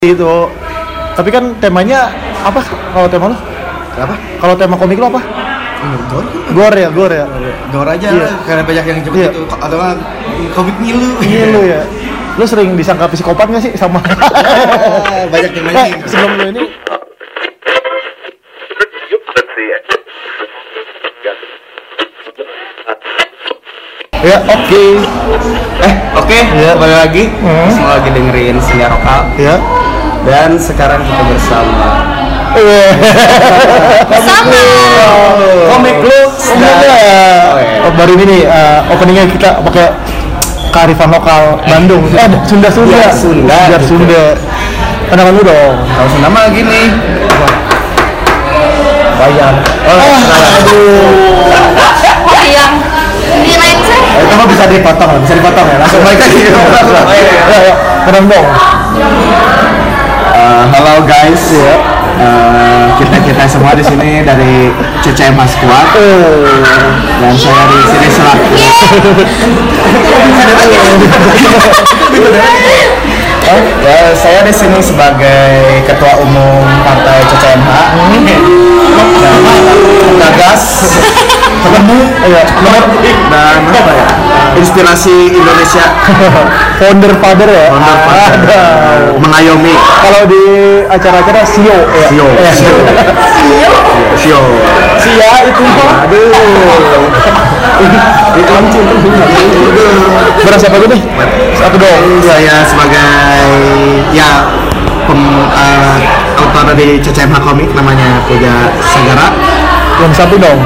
itu. Tapi kan temanya apa? Kalau tema lo? Apa? Kalau tema komik lo apa? Gor? Gor ya, gor ya. Gor aja Iya. karena banyak yang jemput Iya. itu. Atau kan komik ngilu. Iya lu ya. Lu sering disangka psikopat gak sih sama? banyak yang eh, mancing. sebelum lu ini ya oke. Eh, oke, Iya. kembali lagi. Hmm. Semua lagi dengerin seni lokal. Ya. Dan sekarang kita bersama Iya. Sama. Komik Oh, dan iya. Oh, baru ini nih uh, openingnya kita pakai kearifan lokal Bandung. Eh, Sunda Sunda. Biar Sunda, Biar gitu. Sunda. Pandangan lu dong. Kalau Sunda mah gini. Bayang. Oh, aduh. yang nilai Eh, Itu mah bisa dipotong lah, bisa dipotong ya. Langsung Balik lagi. Ya, ya. Padang dong. Eh, halo guys. kita kita semua di sini dari CCM Squad Oh. dan saya di sini selaku ya, saya di sini sebagai ketua umum partai CCMH dan gagas ketemu Iya, dan apa ya inspirasi Indonesia founder father ya. Founder father. Ada. mengayomi Kalau di acara-acara Sio ya. Sio Eh, Sio Sio Sia itu. Aduh. itu Berasa apa nih? Satu dong. saya sebagai ya pem, eh, autor dari CCMH Komik namanya Puja Sagara Yang satu dong.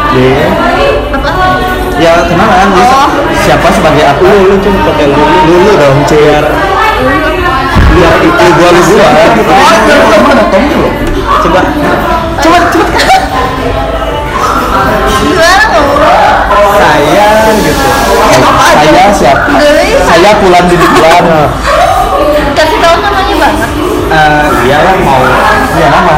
ya kenalan lu siapa sebagai aku lu tuh pakai lu dulu dong ciar biar itu gua lu gua. oh mana Tom lu coba coba. Coba. Saya gitu. Saya siapa? Saya pulang di bulan kasih tahu namanya banget eh dia lah mau ya nama.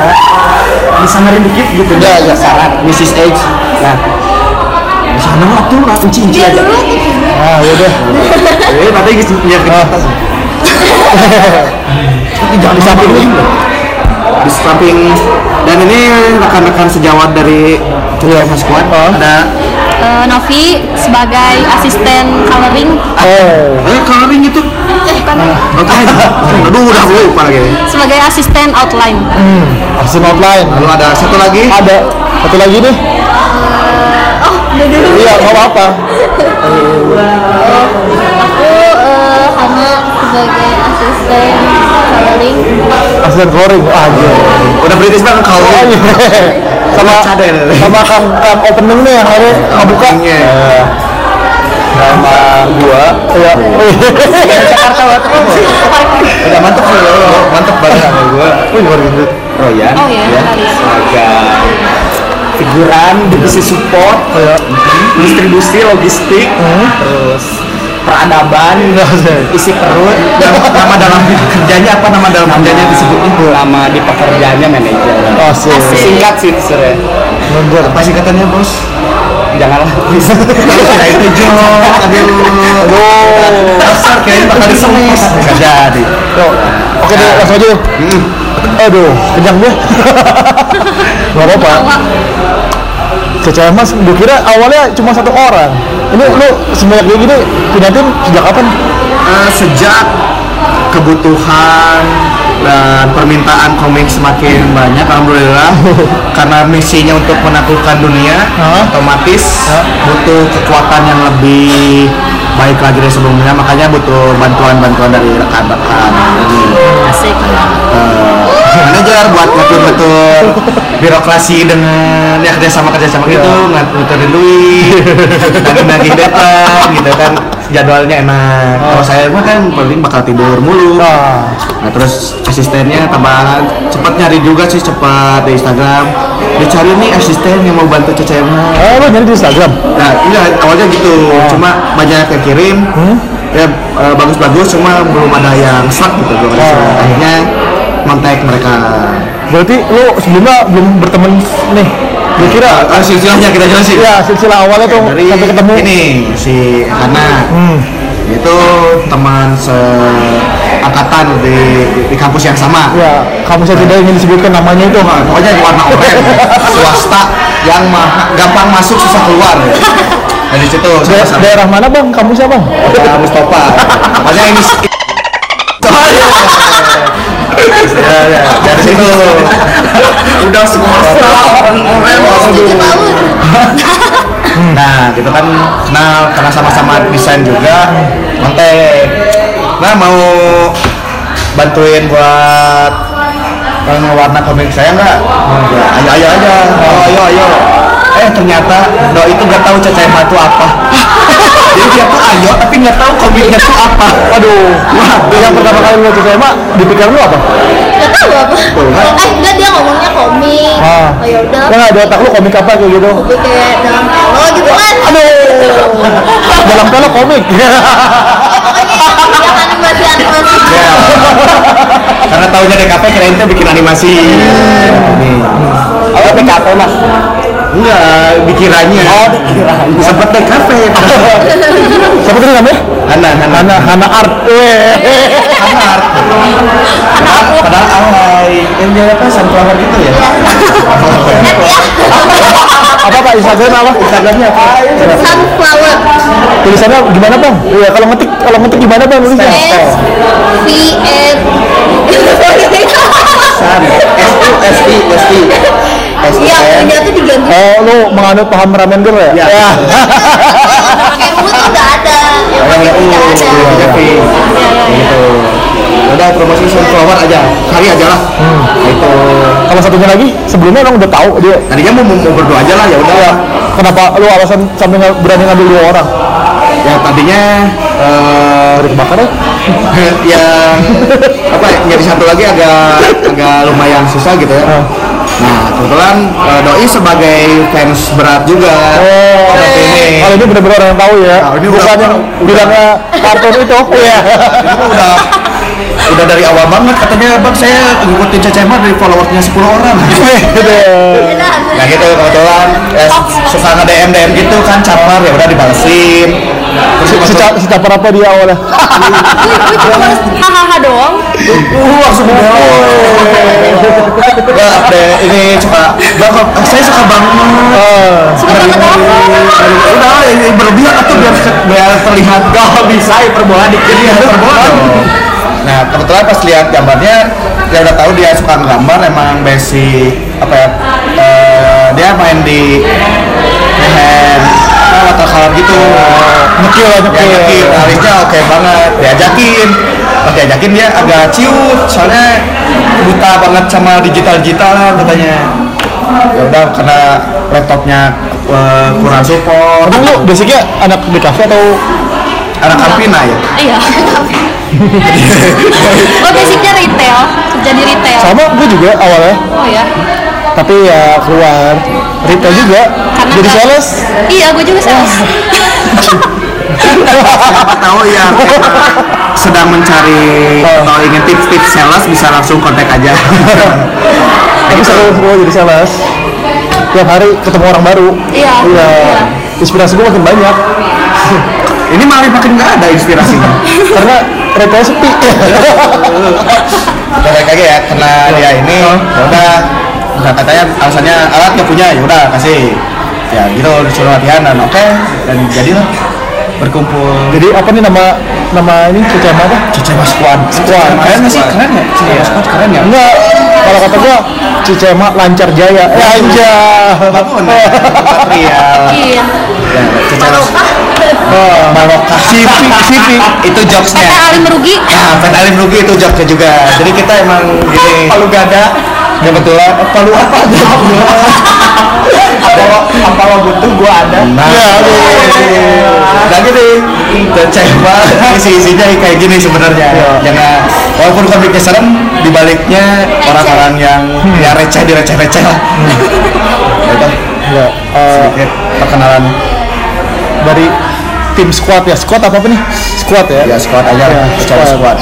Bisa ngeri dikit gitu. Ya ya syarat Mrs. H. Nah sana mah tuh langsung cinci dia aja dulu tuh Ah, yaudah. eh nanti gitu ya ke atas tapi jangan di samping di samping dan ini rekan-rekan sejawat dari CCMH Squad ada Eh, Novi sebagai asisten coloring. Oh. eh coloring itu? Eh bukan. Oke. Aduh udah lupa lagi. Sebagai asisten outline. Hmm, action outline. lalu ada satu lagi. Ada satu lagi nih. Oh udah dulu Iya, nggak apa-apa. aku eh, Hana sebagai asisten coloring Asisten coloring. Ah, iya. udah British banget Oh, kalau iya. sama Cadel. sama kan kan opening nih yang hari. Eh, sama gua Iya. Jakarta banget udah mantep sih lo mantep banget sama gua Wih, luar biasa. Oh, iya, ya, kali. Sebagai figuran divisi support Iya. distribusi logistik terus peradaban isi perut. Nama, nama dalam kerjanya apa? Nama dalam kerjanya disebutin nama di pekerjaannya manajer Asik. singkat sih sebenarnya Bener. apa singkatannya bos? Janganlah. Nah, itu jok aduh. Dasar kayaknya bakal disemes nggak jadi. Yuk, Oke deh, langsung aja. Aduh, kenyang gue. Gak apa-apa. CCM mas, gue kira awalnya cuma satu orang. Ini lu sebanyak kayak gini punya tim sejak kapan? Eh, sejak kebutuhan dan permintaan komik semakin banyak alhamdulillah karena misinya untuk menaklukkan dunia Hah? otomatis butuh kekuatan yang lebih baik lagi dari sebelumnya makanya butuh bantuan-bantuan dari rekan-rekan ini asik Eh, manajer buat ngatur-ngatur dengan ya kerjasama kerjasama gitu ngaturin duit dan nagih datang gitu kan. Jadwalnya enak. Kalau saya mah kan paling bakal tidur mulu. Nah, nah terus asistennya tambah cepat nyari juga sih cepat di Instagram. Dicari nih asisten yang mau bantu CCM eh, lu nyari di Instagram? nah iya awalnya gitu. Cuma banyak yang kirim. Ya eh, bagus-bagus cuma belum ada yang slot gitu belum ada Oh. akhirnya kontak mereka Berarti lu sebelumnya belum berteman nih? Gue kira Ah, silsilahnya kita jelasin ya silsilah awalnya tuh dari sampai ketemu. ini si Hana Hmm. itu teman se angkatan di, di, kampus yang sama. Ya, kamu saya tidak ingin disebutkan namanya itu. Nah, pokoknya warna oranye swasta yang ma- gampang masuk susah keluar di situ Da- sama-sama daerah mana bang? Kamu siapa bang? Kota Mustafa makanya ini ya, ya, dari situ udah semua. Nah gitu kan. Kenal karena sama-sama desain juga kontek nah mau bantuin buat eh, ngewarna komik saya nggak? Ayo ayo aja oh, ayo ayo eh ternyata do itu nggak tahu cacai mata itu apa jadi dia tuh ayo tapi nggak tahu komiknya tuh apa Aduh, wah, yang pertama kali lu saya mak dipikir lu apa? Gak tahu apa. Eh enggak dia ngomongnya komik. Ah. Oh ya udah. Ya nggak di otak lu komik apa kayak gitu? Komik kayak dalam telo gitu kan. Aduh, dalam kalau komik. Ya. Ya. karena tahunya DKP kirain tuh bikin animasi Oh, PKP mas. Enggak dikiranya oh dikiranya sempet DKP Siapa tadi namanya? Hana Hana Hana Hana Art. Weh. Hana padahal padahal alay yang dia apa sunflower gitu ya Apa pak Instagram apa? Instagramnya apa? Sunflower. Tulisannya gimana bang? Iya kalau ngetik kalau ngetik gimana bang tulisnya? S V N. San S U S I S I S I Iya punya tuh diganti. Oh lu menganut paham ramen girl ya? Ya. Ya. Pakai tuh nggak ada. Yang pakai U nggak ada. Iya, Pi. gitu udah promosi sunflower aja cari aja lah itu Kalau satunya lagi sebelumnya emang udah tahu dia. tadinya mau mau berdua aja lah ya udah Ya, kenapa lu alasan sampai nggak berani ngambil dua orang? ya tadinya eh Dari kebakaran? yang apa ya, nyari satu lagi agak agak lumayan susah gitu ya. Nah kebetulan eh, doi sebagai fans berat juga. Oh, seperti ini. kalau ini benar-benar orang yang tahu ya. Nah, ini Bukan yang bilangnya kartun itu. Iya. Ini udah udah dari awal banget katanya bang saya ngikutin Cecema dari followersnya 10 orang. Nah gitu kebetulan ya, suka nge DM DM gitu kan caper ya udah dibalesin. Terus Seca- Secaper apa dia awalnya? Gue cuma hahaha doang. Uh, langsung Ya, update ini suka bang, kok- saya suka banget. Suka banget apa? Udah, ini berlebihan atau biar biar terlihat gak bisa hiperbola dikit ya hiperbola. Nah, kebetulan pas lihat gambarnya, ya udah tahu dia suka gambar emang basic apa ya? eh, dia main di hand apa watercolor gitu. Nyekil lah, nyekil. Ya, nyekil. Alisnya oke banget. Diajakin. Pas diajakin dia agak ciut, soalnya buta banget sama digital-digital katanya. Ya udah karena laptopnya eh, kurang support. Emang lu basicnya anak di kafe atau Anak Alpina ya. Iya. Oh basicnya retail, kerja di retail. sama gue juga awalnya Oh ya. Tapi ya keluar retail juga Karena jadi sales Iya, gue juga sales. Siapa tahu yang sedang mencari atau ingin tips-tips sales bisa langsung kontak aja. tapi seru seru jadi sales tiap hari ketemu orang baru Iya. iya Iya. inspirasi gue makin banyak Ini malah makin nggak ada inspirasinya. karena retail sepi Balik lagi ya, karena dia ini ya udah Nah, katanya alasannya alat nggak punya ya udah kasih. Ya gitu disuruh latihan dan oke dan jadilah berkumpul. Jadi apa nih nama nama ini CCM apa? Cicema Squad. Squad. keren nggak sih? keren ya Cicema Squad keren ya? Enggak kalau kata gua Cicema lancar jaya. Eh anja bangun material. Iya. ya Cicema Barokah. oh, Barokah. Sipi sipi. Itu jokesnya. Alim merugi. Nah, Pen Alim Rugi itu jokesnya juga. Jadi kita emang gini. Palu gada. Kebetulan eh, palu apa? apa apa lo butuh gua ada. Nah, Iya, nah gini. Kecewa isi isinya kayak gini sebenarnya. Jangan walaupun komiknya serem, dibaliknya orang-orang yang ya receh direceh-receh lah. Itu ya eh, sedikit perkenalan dari tim squad ya squad apa apa nih squad ya ya squad aja Ya, squad. squad.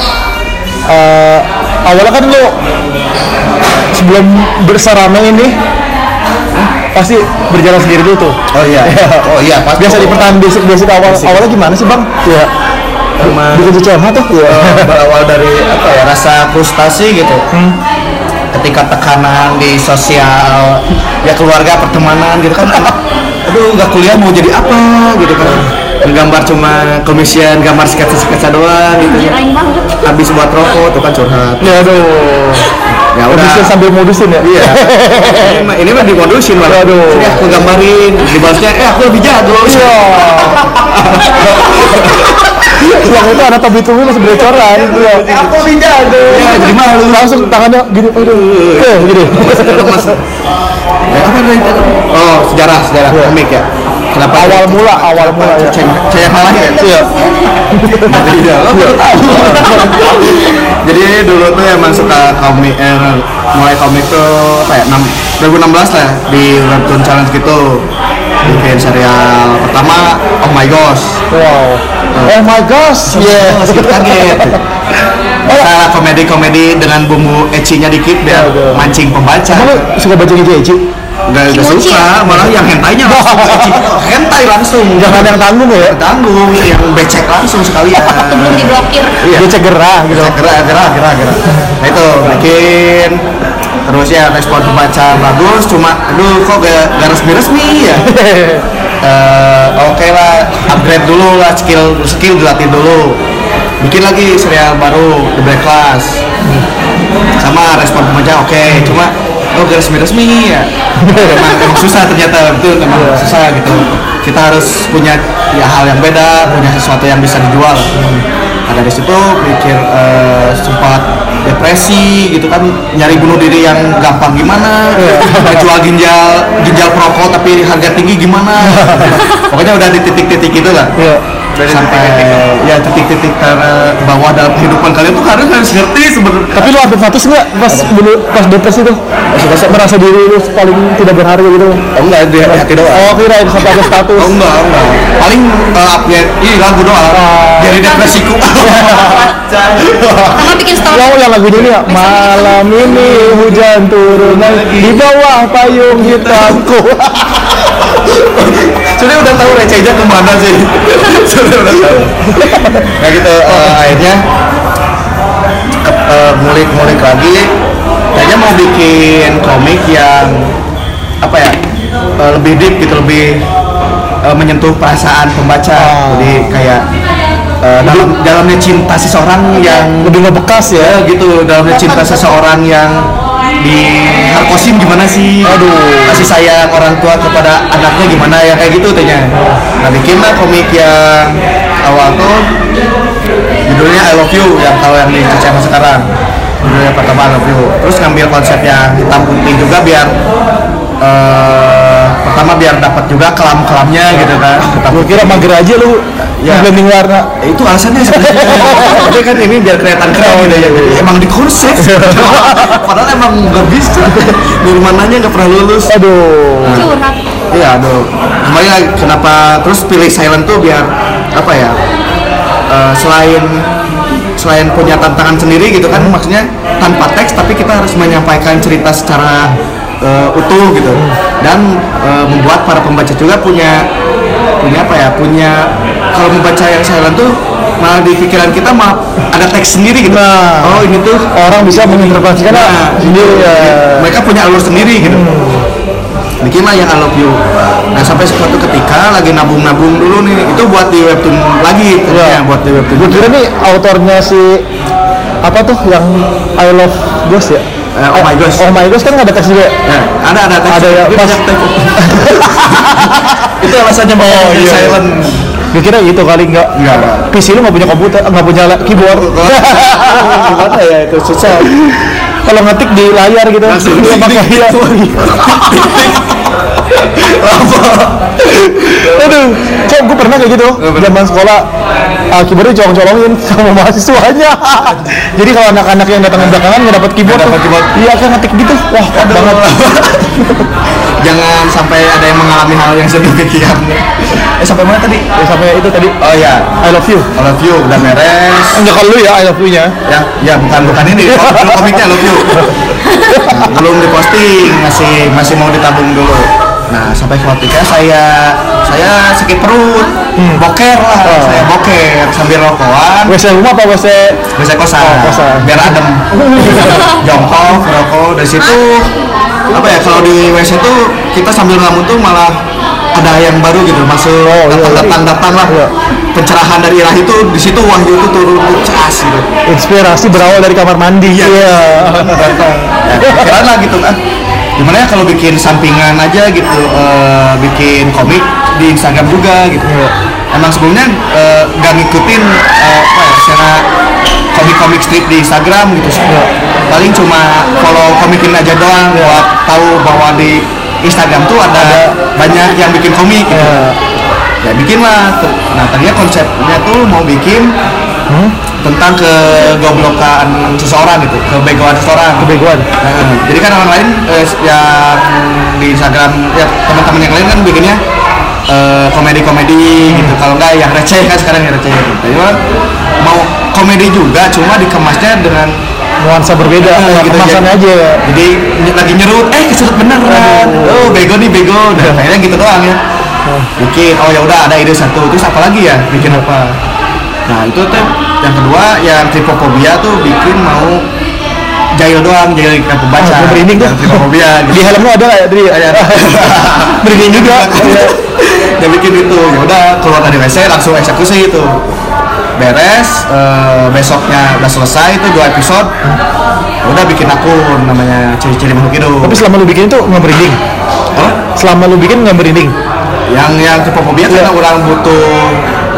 Eh, awalnya kan lo sebelum bersarame ini pasti berjalan sendiri dulu tuh Oh iya. Oh iya, pas biasa di pertahanan basic basic awal awalnya gimana sih bang ya sama Bikin CCMH tuh. Iya. eh, berawal dari apa ya rasa frustasi gitu ketika tekanan di sosial ya keluarga pertemanan gitu kan aduh nggak kuliah mau jadi apa gitu kan menggambar cuma komisian gambar sketsa-sketsa doang gitu banget. habis buat rokok tuh kan curhat Ya aduh. Ya udah Modusin sambil modusin ya. iya ini mah ini mah dimodusin malah Waduh. Ini aku gambarin dibalasnya eh aku lebih jago Iya. Yang itu anak tobi tubi masih berecoran gitu ya. Aku lebih jago. ya jadi malu Langsung tangannya gini, aduh. Eh, gini. apa tadi? oh sejarah sejarah Iya. komik ya kenapa Awal mula, awal mula ya. saya saya kalah ya Iya. Iya, tahu. Jadi dulu tuh emang suka komik, eh, mulai komik tuh ya, 6, 2016 lah di webtoon challenge gitu. Bikin serial pertama Oh My Gosh. Wow. Oh my gosh. Iya. Terus kita kaget. Cara komedi-komedi dengan bumbu ecchinya dikit biar mancing pembaca. Kamu suka baca gitu ya, Ci? Gak, gak suka, malah yang hentainya langsung hentai langsung. Jangan yang tanggung ya. tanggung, yang becek langsung sekalian. Sebelum diblokir. Iya. Dia cek gerah gitu. gerak gerak gerak gerak nah itu bikin terus ya respon pembaca bagus cuma aduh kok gak, gak resmi resmi ya Eh, oke lah upgrade dulu lah skill skill dilatih dulu bikin lagi serial baru The Black Class sama respon pembaca oke cuma oh gak resmi resmi ya. Emang, emang susah ternyata itu emang susah gitu. Kita harus punya ya hal yang beda punya sesuatu yang bisa dijual. Nah dari situ mikir eh, sempat depresi gitu kan nyari bunuh diri yang gampang gimana jual ginjal ginjal perokok tapi harga tinggi gimana. Pokoknya udah di titik-titik itu lah Iya. sampai ya titik-titik ter bawah dalam kehidupan kalian tuh harus harus ngerti sebenarnya Tapi lu sampai status nggak pas dulu pas depresi tuh? Merasa, merasa diri lu paling tidak berharga gitu? Oh enggak, di hati doang. Oh kirain sampai ada status. Oh enggak, enggak. Paling uh, update, ih lagu doang. Oh. Dari depresiku. Sama bikin story. Yang yang lagu ini ya malam ini hujan turun lagi di bawah payung hitamku. Sudah udah tahu recehnya ke mana sih. Sudah udah tahu. Nah gitu, uh, akhirnya ke- uh, ngulik-ngulik lagi. Kayaknya mau bikin komik yang apa ya uh, lebih deep gitu, lebih uh, menyentuh perasaan pembaca. Oh. Jadi kayak uh, dalam dalamnya cinta seseorang yang Lebih ngebekas ya gitu dalamnya cinta seseorang yang di harkosim gimana sih? Aduh. kasih sayang orang tua kepada anaknya gimana ya? Kayak gitu tanya nah bikin lah komik yang awal tuh. Judulnya I Love You yang kalau yang di CCMA sekarang. Judulnya pertama I Love You. Terus ngambil konsep yang hitam putih juga biar eh, pertama biar dapat juga kelam-kelamnya gitu kan. Hitam Gue kira mager aja lu Ya. blending warna. Ya, itu alasannya sebenarnya. Tapi kan ini biar kelihatan keren gitu ya. jadi emang di konsep padahal emang nggak bisa. Dari mananya nggak pernah lulus. Aduh. Curhat. iya aduh. Kembali lagi kenapa terus pilih silent tuh biar apa ya eh, selain selain punya tantangan sendiri gitu kan maksudnya tanpa teks tapi kita harus menyampaikan cerita secara eh, utuh gitu dan eh, membuat para pembaca juga punya punya apa ya punya kalau membaca yang silent tuh malah di pikiran kita mah ada teks sendiri gitu Nah. oh ini tuh Orang bisa menginterpretasikan Nah, sendiri ya. mereka punya alur sendiri gitu bikinlah yang I love you nah sampai suatu ketika lagi nabung-nabung dulu nih itu buat di webtoon lagi ternyata Iya. buat di webtoon Gue kira nih autornya si apa tuh yang I Love Ghost ya? Eh, Oh My Ghost. Oh my Ghost kan nggak ada teks juga. Ya, ada ada teks Ada ya, pas- itu alasannya mau Oh, iya. silent Gue kira gitu kali nggak. Nggak. PC lu nggak punya komputer, nggak punya la- keyboard. gimana ya itu susah Kalau ngetik di layar gitu. Langsung Iya, pakai iya. Aduh, kok gue pernah kayak gitu? Zaman sekolah uh, keyboardnya colong-colongin sama mahasiswanya. Jadi kalau anak-anak yang datang belakangan nggak dapat keyboard, dapat keyboard. iya kan ngetik gitu, wah keren banget. jangan sampai ada yang mengalami hal yang sedemikian. Eh sampai mana tadi? Ya, sampai itu tadi. Oh ya I love you. I love you udah beres. Enggak kalau lu ya I love you-nya. ya ya bukan bukan ini. Komiknya love you. Belum diposting masih masih mau ditabung dulu nah sampai ketika saya saya sakit perut. Boker lah Oh. saya boker sambil rokokan. WC rumah apa WC? Bisa kosan, Oh, kosan. biar adem. Jongkok rokok dari situ apa ya kalau di WC itu kita sambil ngelamun tuh malah ada yang baru gitu masuk Oh, iya, datang iya. datang datang lah. Iya. pencerahan dari ilahi itu di situ wahyu itu turun cas gitu. Inspirasi berawal dari kamar mandi. Iya. iya. Kira lah gitu kan gimana ya kalau bikin sampingan aja gitu eh, bikin komik di Instagram juga gitu emang sebelumnya eh, nggak ngikutin eh, apa ya secara komik-komik strip di Instagram gitu paling cuma follow komikin aja doang buat tahu bahwa di Instagram tuh ada, banyak yang bikin komik gitu Iya. ya bikin lah nah tadinya konsepnya tuh mau bikin Hmm? Tentang kegoblokan seseorang gitu kebegoan seseorang. Kebegoan. Nah, jadi kan orang lain eh, yang di Instagram ya teman-teman yang lain kan bikinnya eh, komedi-komedi gitu. Kalau enggak yang receh kan sekarang yang receh. Gitu. Jadi kan mau komedi juga cuma dikemasnya dengan nuansa berbeda eh, gitu, kemasannya jadi, aja. jadi ny- lagi nyerut eh keserut beneran oh bego nih bego. Nah akhirnya gitu doang ya. Bikin oh ya udah ada ide satu. Terus apa lagi ya bikin apa nah itu tuh yang kedua yang tripofobia tuh bikin mau jahil doang jahil ikan pembaca Ah, merinding tuh. tripofobia di gitu helmmu ada nggak ya Dri? Ada. merinding juga ya bikin itu ya udah keluar dari WC langsung eksekusi itu beres eh, besoknya udah selesai itu dua episode Ya udah bikin akun namanya ciri-ciri makhluk hidup tapi selama lu bikin itu nggak merinding Hah? selama lu bikin nggak merinding yang yang tripofobia karena orang butuh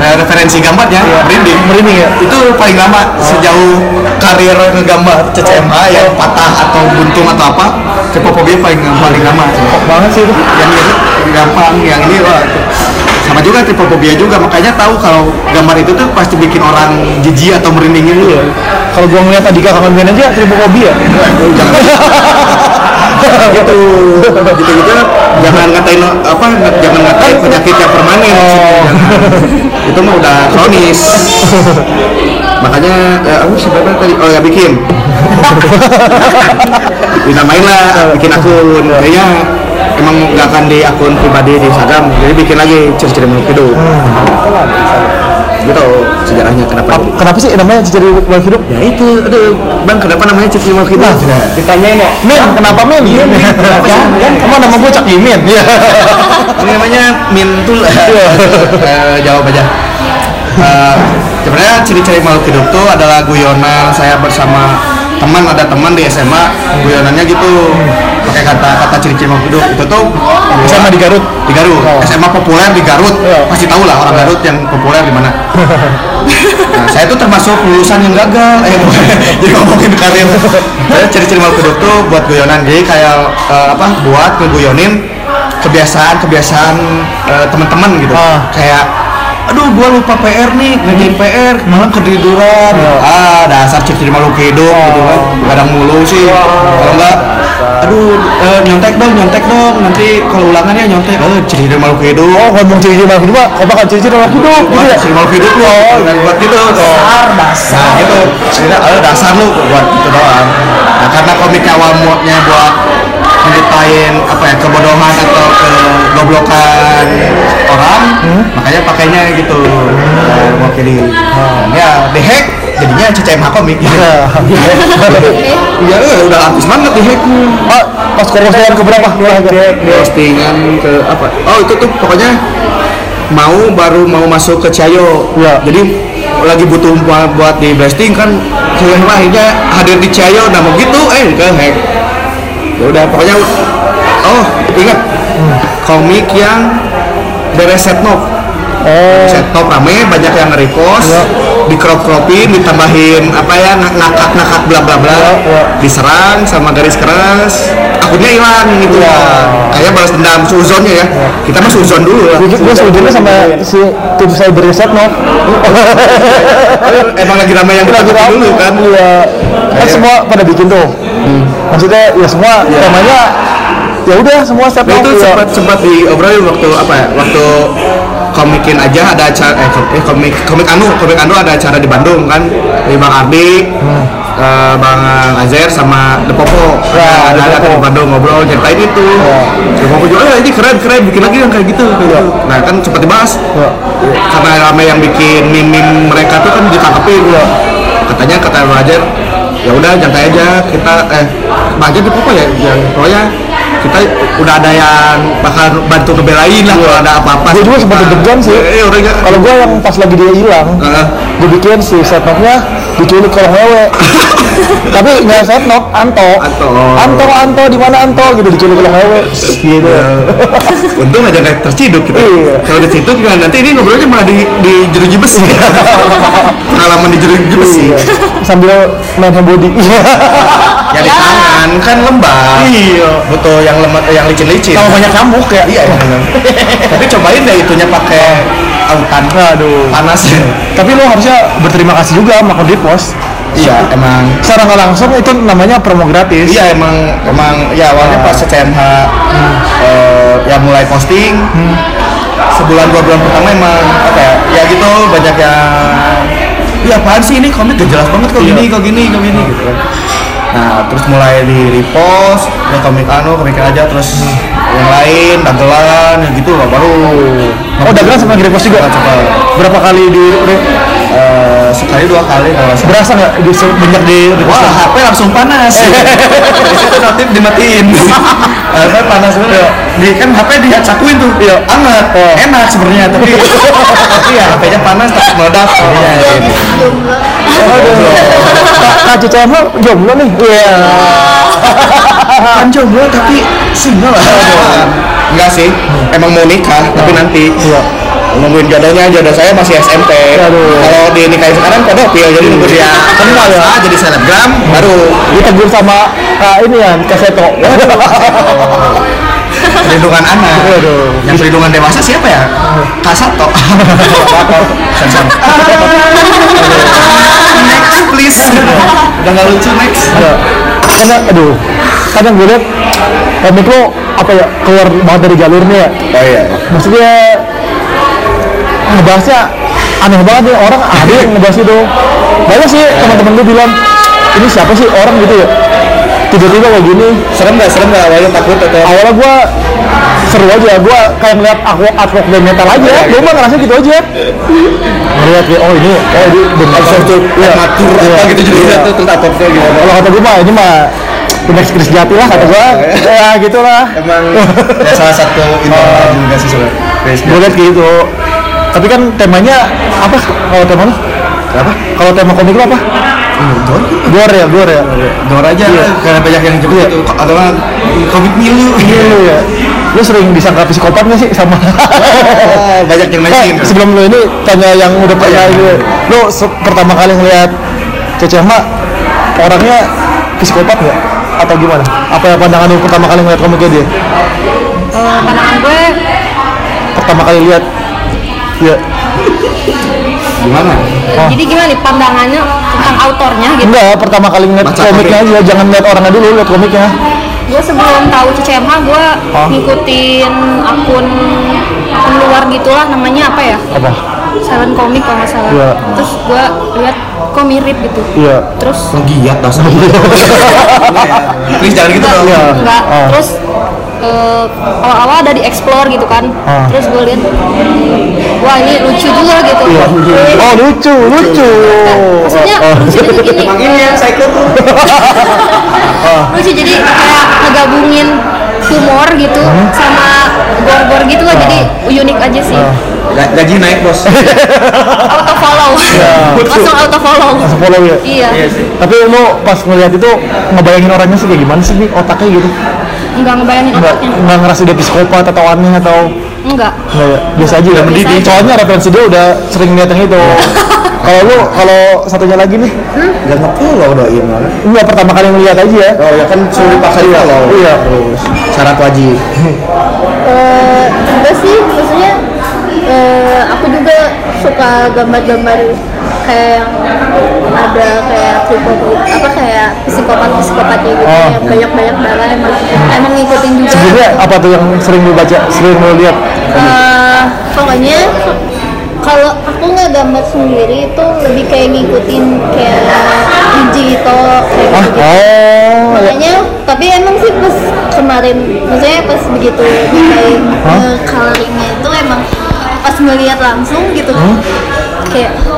eh, referensi gambarnya merinding. Merinding ya itu paling lama sejauh karir ngegambar CCMA yang patah atau buntung atau apa tripofobia paling paling lama. Kok banget sih itu. Yang ini gampang yang ini wah sama juga tripofobia juga makanya tahu kalau gambar itu tuh pasti bikin orang jijik atau merinding gitu. Kalau gua ngeliat kangen band aja tripofobia jangan gitu. Gitu gitu jangan ngatain apa jangan ngatain penyakit yang permanen. Jangan. itu mah udah kronis. Makanya aku siapa tadi? Oh ya bikin. Dinamain lah bikin akun. Kayaknya emang nggak akan di akun pribadi di Instagram. Jadi bikin lagi ciri-ciri makhluk hidup gitu sejarahnya kenapa Ap- kenapa sih namanya ciri makhluk hidup? Ya itu aduh bang kenapa namanya ciri makhluk hidup? Ditanyain ya Min kenapa Min? Iya Min. Kan emang nama gua Cak Imin. Iya. Ini namanya mintul. Eh, jawab aja. Eh, sebenarnya ciri-ciri makhluk hidup tuh adalah guyonan. Saya bersama teman ada teman di SMA guyonannya gitu pakai kata kata ciri-ciri makhluk hidup itu tuh sama di Garut. di Garut. Oh. SMA populer di Garut. Iya. pasti tahu lah orang Garut yang populer di mana. Nah, saya tuh termasuk lulusan yang gagal. Eh jadi ngomongin karir. Ciri-ciri makhluk hidup tuh buat guyonan. Jadi kayak eh, apa buat ngeguyonin kebiasaan-kebiasaan eh, teman-teman gitu. Ah. kayak aduh gua lupa PR nih ngerjain PR malam ketiduran. Ah dasar ciri-ciri makhluk hidup gitu kan. Kadang mulu sih. Kalau enggak aduh eh, nyontek dong nyontek dong. Nanti kalau ulangannya nyontek. Eh ciri-ciri makhluk hidup. Oh ngomong ciri-ciri makhluk hidup apa kan ciri-ciri makhluk hidup? Gitu ya? ciri makhluk hidup lo dan buat gitu. dasar dasar. Nah gitu. Akhirnya, eh, dasar lu buat itu doang. Nah karena komiknya awal muatnya buat nyeritain apa ya kebodohan atau kegoblokan orang makanya pakainya gitu nah, mewakili Nah, ya dihack jadinya CCMH komik Iya. iya eh, udah artis banget dihack oh pas kongsian ke berapa? Postingan ke apa? Oh itu tuh pokoknya mau baru mau masuk ke Ciayo. Ya. jadi lagi butuh buat, di blasting kan saya akhirnya hadir di Ciayo nah mau gitu eh ke hack ya udah pokoknya oh ingat. Komik yang beres set note oh. Set top rame banyak yang nge-repost Ya. di crop cropin ditambahin apa ya ngakak ngakak bla bla bla Ya, ya. diserang sama garis keras akunnya hilang gitu. Ya. kayak balas dendam suzonnya ya. Kita mah suzon dulu lah gue sebenarnya sama si tim saya beriset no emang lagi ramai yang kita lagi rame dulu kan? Iya. Kan semua pada bikin tuh. Maksudnya ya semua temanya ya udah semua step Nah, itu ya. sempat sempat diobrolin waktu apa ya? Waktu komikin aja ada acara eh, eh, komik komik anu komik anu ada acara di Bandung kan di Bang Ardi eh, Bang Azer sama The Popo. Ya, ada, The ada, Popo. di Bandung ngobrol ceritain itu. Ya. Ngobrol juga "Eh, ini keren keren bikin lagi yang kayak gitu. Kayak gitu. Nah kan sempat dibahas. Ya. karena rame yang bikin meme mereka tuh kan ditangkepin. Katanya kata Roger ya udah santai aja kita eh Roger di apa ya yang pokoknya kita udah ada yang bakal bantu ngebelain lah kalau ada apa-apa Gue juga sempat deg-degan sih. eh orangnya Kalau gue yang pas lagi dia hilang, Heeh. gue bikin si setnoknya diculik kolong wewe. Tapi nggak setnok, Anto. Anto. Anto, Anto, di mana Anto? Gitu diculik kolong wewe. Gitu. untung aja nggak terciduk gitu Iya. kalau di situ kan nanti ini ngobrolnya malah di di jeruji besi pengalaman di jeruji besi Iya. Sambil main body. yang di tangan kan lembab Iya. butuh yang lemah yang licin-licin Sama banyak nyamuk ya. iya tapi cobain deh itunya pakai autan Aduh. panas Tapi lo harusnya berterima kasih juga sama Kodipos. iya emang Secara nggak langsung itu namanya promo gratis. iya emang emang ya awalnya pas CMH eh, ya mulai posting sebulan dua bulan pertama emang apa ya ya gitu banyak yang iya apaan sih ini komik gak jelas banget kok Iya. gini kok gini kok gini gitu kan nah terus mulai di repost ya komik anu komik aja terus yang lain dagelan gitu lah baru Oh, dagelan sama nge-repost juga? coba Berapa kali di Sekali dua kali kalau berasa nggak di banyak di Wah, HP langsung panas. Di situ notif dimatiin. HP panas banget. Di kan HP dicakuin tuh. Iya, hangat. Enak sebenarnya, tapi tapi ya HP-nya panas tapi meledak. Iya, gitu. Aduh. Kak Cica emang jomblo nih. Iya. Kan jomblo tapi single lah. Enggak sih, emang mau nikah tapi nanti. Iya. Nungguin jodohnya, jodoh saya masih SMP. Aduh. Kalau dinikahin sekarang pedofil, jadi nunggu dia kenal ya, jadi selebgram, baru Ditegur sama Kak ini ya, Kak Seto. perlindungan anak. Waduh. Yang perlindungan dewasa siapa ya? Kasato. Sensor. next please. Udah nggak lucu next. Karena aduh, kadang gue liat komik lo apa ya keluar banget dari jalurnya ya. Oh iya. Maksudnya ngebahasnya aneh banget nih orang ada yang ngebahas itu. Banyak sih teman-teman gue bilang ini siapa sih orang gitu ya tiba-tiba kayak gini Serem nggak? Serem nggak? Awalnya takut atau? awalnya gue seru aja gue kayak ngeliat aku artwork band metal aja gue mah ngerasa gitu aja ngeliat kayak oh ini oh ini band metal Absurd, Iya. prematur Iya. apa gitu jadi Iya. tuh terus atopnya gimana? kalau kata gue mah ini mah Udah Chris jati lah kata gue ya gitu lah Emang ya salah satu idola juga sih sebenarnya. gue liat gitu tapi kan temanya apa kalau temanya Apa? kalau tema komik lo apa Dor? gore ya gore ya Dor aja karena banyak yang jemput itu atau kan komik milu. iya lu ya lu sering disangka psikopat gak sih sama Ah, banyak yang Eh, naikin. sebelum lu ini tanya yang udah pernah iya. lu se- pertama kali ngeliat Cece Mak orangnya psikopat nggak atau gimana? Apa pandangan lu pertama kali ngeliat komiknya dia? Eh, pandangan gue Pertama kali lihat, ya Gimana? Oh. jadi gimana nih pandangannya tentang autornya gitu enggak pertama kali ngeliat Baca komiknya komik. aja, jangan lihat orangnya dulu, lihat komiknya. gue sebelum tahu CCMH gue Oh. ngikutin akun akun luar gitulah namanya apa ya Apa? Silent Comic kalau nggak salah Iya. terus gue lihat kok mirip gitu Iya. terus Penggiat dasar. Please jangan gitu dong. Iya. enggak Ah. terus eh, awal-awal ada di explore gitu kan Ah. terus gue lihat wah ini lucu juga gitu Iya. Oh lucu, lucu. maksudnya Oh, oh. lucu itu gini ini yang psycho tuh. lucu jadi kayak ngegabungin humor gitu Hmm. sama gor-gor gitu lah jadi unik aja sih Ah. Ga- Gaji naik bos. auto follow langsung auto follow Iya. Langsung follow ya. iya Tapi lu pas ngeliat itu ngebayangin orangnya sih kayak gimana sih nih otaknya gitu? Enggak ngebayangin Enggak, otaknya enggak ngerasa dia psikopat atau aneh atau enggak Enggak ya, biasa aja ya. Aja. Soalnya referensi dia udah sering lihat yang itu. kalau lu, kalau satunya lagi nih, Gak ngefollow doi malah. enggak pertama kali ngeliat aja ya. Oh ya kan suruh dipaksa di follow. Iya. Terus syarat wajib. Eh, enggak sih, maksudnya eh, aku juga suka gambar-gambar kayak yang ada kayak psikopat apa kayak psikopat psikopatnya gitu Oh. yang banyak-banyak darah emang emang ngikutin juga Sebenarnya apa tuh yang sering lu baca, sering lu lihat? Eh, pokoknya kalau aku nggak gambar sendiri itu lebih kayak ngikutin kayak biji gitu kayak Ah, gitu oh, ya. makanya tapi emang sih pas kemarin maksudnya pas begitu nyobain Hah? coloringnya itu emang pas ngeliat langsung gitu kayak oh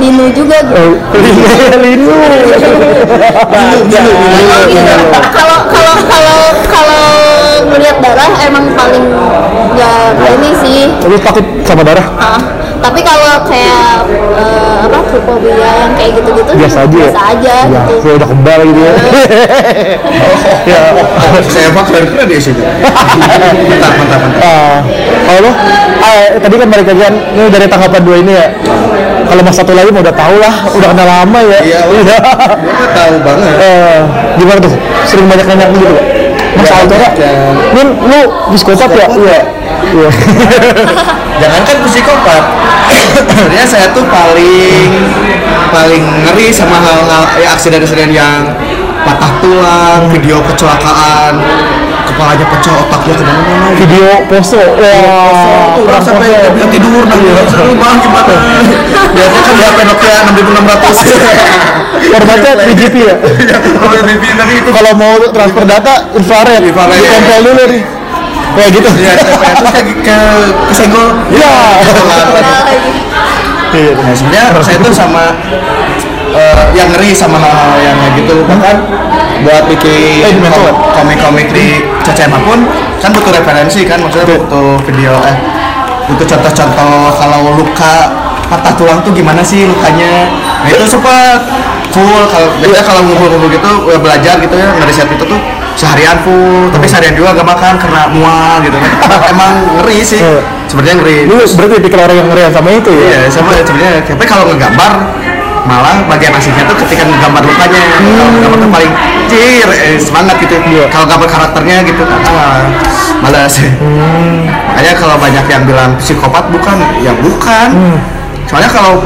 linu juga. Gitu Oh, linu. kalau kalau kalau kalau ngeliat darah emang paling nggak ini sih Lu takut sama darah? Ah, tapi kalau kayak eh, apa fobia yang kayak gitu-gitu Biasa aja ya? biasa aja Ya, gitu kayak udah kebal gitu ya. ya. saya mah keren keren di sini mantap mantap mantap kalau lu, ah, tadi kan balik lagi kan, ini dari tanggapan dua ini ya. Kalau mas satu lagi mah udah tahu lah, udah kenal lama ya. Iya, Iya. Gua tahu banget Eh, gimana tuh? Sering banyak nanya gitu Pak? Mas Ya, Altora, banyak yang- Nin, lu psikopat ya? Iya. Iya. jangankan psikopat sebenarnya saya tuh paling paling ngeri sama hal-hal ya aksiden-aksiden yang patah tulang video kecelakaan kepalanya pecah otaknya ke mana-mana Video poso. Wah, orang sampai nggak bisa tidur nanti seru banget gimana biasanya kan HP Nokia 6600 Formatnya 3GP ya? kalau mimpi tadi itu Kalau mau transfer data, infrared. Ditempel dulu nih. Kayak gitu. ya terus kayak ke kesenggol Ya. Nah. Iya. Sebenarnya saya tuh sama eh, yang ngeri sama hal-hal yang kayak gitu bahkan buat bikin Eh, komik-komik di CCMA pun kan butuh referensi kan maksudnya butuh video eh butuh contoh-contoh kalau luka patah tulang tuh gimana sih lukanya? Nah itu sempat full kalau biasanya kalau ngumpul-ngumpul gitu ya belajar gitu ya ngeriset itu tuh seharian full tapi seharian juga gak makan karena mual gitu kan. Emang ngeri sih sebenarnya ngeri. Lu berarti tipikal orang yang ngerian sama itu ya? Iya, sama sebenarnya. Tapi kalau ngegambar malah bagian asiknya tuh ketika ngegambar lukanya. Kalau ngegambar tuh paling cir, eh, semangat gitu. Kalau gambar karakternya gitu, ah, malas. Makanya kalau banyak yang bilang psikopat bukan, ya bukan. Soalnya kalau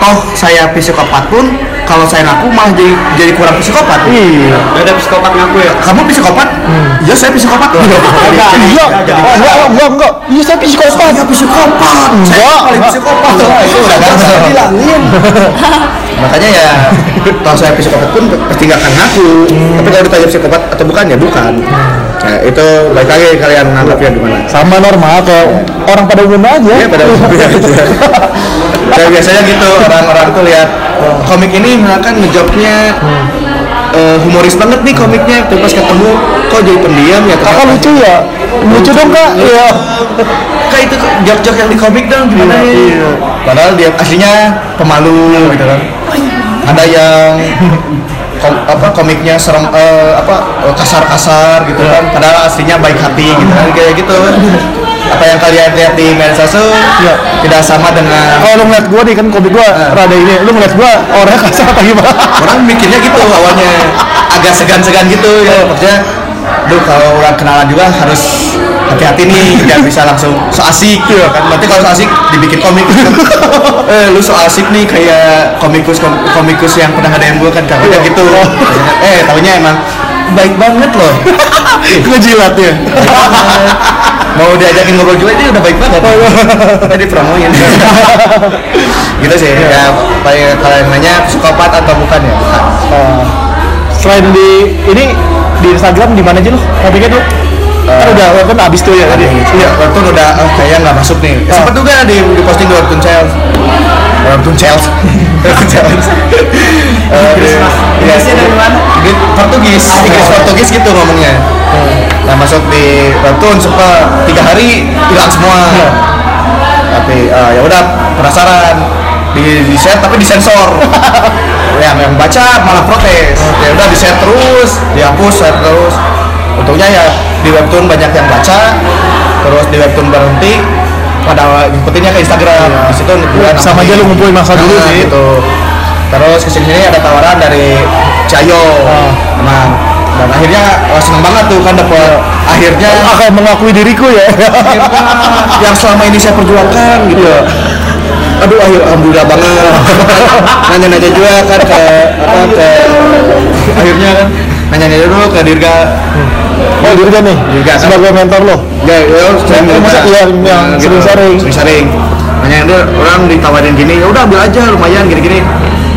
toh saya psikopat pun kalau saya ngaku malah jadi jadi kurang psikopat. Iya. Ada psikopat ngaku ya? Kamu psikopat? Iya, saya psikopat. Enggak, iya, enggak, enggak, enggak. Iya, saya psikopat. Saya psikopat. Saya Enggak, paling enggak. psikopat. Itu udah saya bilangin. Makanya ya, kalau saya psikopat pun pasti nggak akan ngaku. Tapi kalau ditanya psikopat atau bukan ya bukan. Nah, itu baik lagi kalian menganggapnya gimana. Sama normal kayak orang pada umumnya aja. Ya pada umumnya aja. Kayak biasanya gitu orang-orang tuh lihat komik ini misalkan ngejobnya eh, humoris banget nih komiknya, tapi pas ketemu kok jadi pendiam ya. Kakak lucu ya? Lucu dong kak? Iya. Kak itu jok-jok yang di komik dong gimana Iya, ya? iya. Padahal dia aslinya pemalu gitu kan. Ada yang kom- apa komiknya serem eh, apa kasar-kasar gitu kan. Padahal aslinya baik hati gitu kan kayak gitu. Apa yang kalian lihat di media sosial Iya. tidak sama dengan Kalau lu ngeliat gua nih kan komik gua rada ini, lu ngeliat gua orangnya kasar apa gimana? orang mikirnya gitu awalnya agak segan-segan gitu ya. Maksudnya Duh kalau orang kenalan juga harus hati-hati nih biar bisa langsung so asik gitu kan. Nanti kalau so asik dibikin komik eh lu so asik nih kayak komikus kom- komikus yang pernah ada yang gue kan katanya gitu. Eh taunya emang baik banget loh. Ngejilat ya. Mau diajakin ngobrol juga itu udah baik banget tadi promoin gitu sih ya kayak kalian nanya psikopat atau bukan ya bukan Ah. Selain di ini di Instagram di mana aja lu? Komiknya tuh? Kan udah kan abis tuh ya tadi. Iya, webtoon udah oh, kayaknya nggak masuk nih. Ah. Sempat juga di, di posting di webtoon Chels. Webtoon Chels. Webtoon Chels. Eh, di- Iya, Di Portugis, Inggris Portugis gitu ngomongnya. Nah masuk di webtoon sempat tiga hari hilang semua. Tapi eh, ya udah penasaran di, di share tapi disensor. yang yang baca malah protes. Ya udah di share terus, dihapus share terus. Untungnya ya di webtoon banyak yang baca, terus di webtoon berhenti pada ngikutinnya ke Instagram. Di situ gue Sama aja lu ngumpulin masa dulu Nah, sih. gitu. Terus ke sini sini ada tawaran dari Cayo, Ah. emang dan akhirnya oh, seneng banget tuh kan dapat akhirnya Akan mengakui diriku ya. akhirnya yang selama ini saya perjuangkan gitu. Aduh, akhir alhamdulillah banget. Nanya-nanya juga kan ke apa ke akhirnya kan nanya-nanya dulu ke Dirga. Oh, Dirga nih. Dirga, kan? sebagai mentor lo. Ya, ya sering Oh, masa iya, yang sering sharing. Sering-sering. Nanya dia orang ditawarin gini, ya udah ambil aja lumayan gini-gini.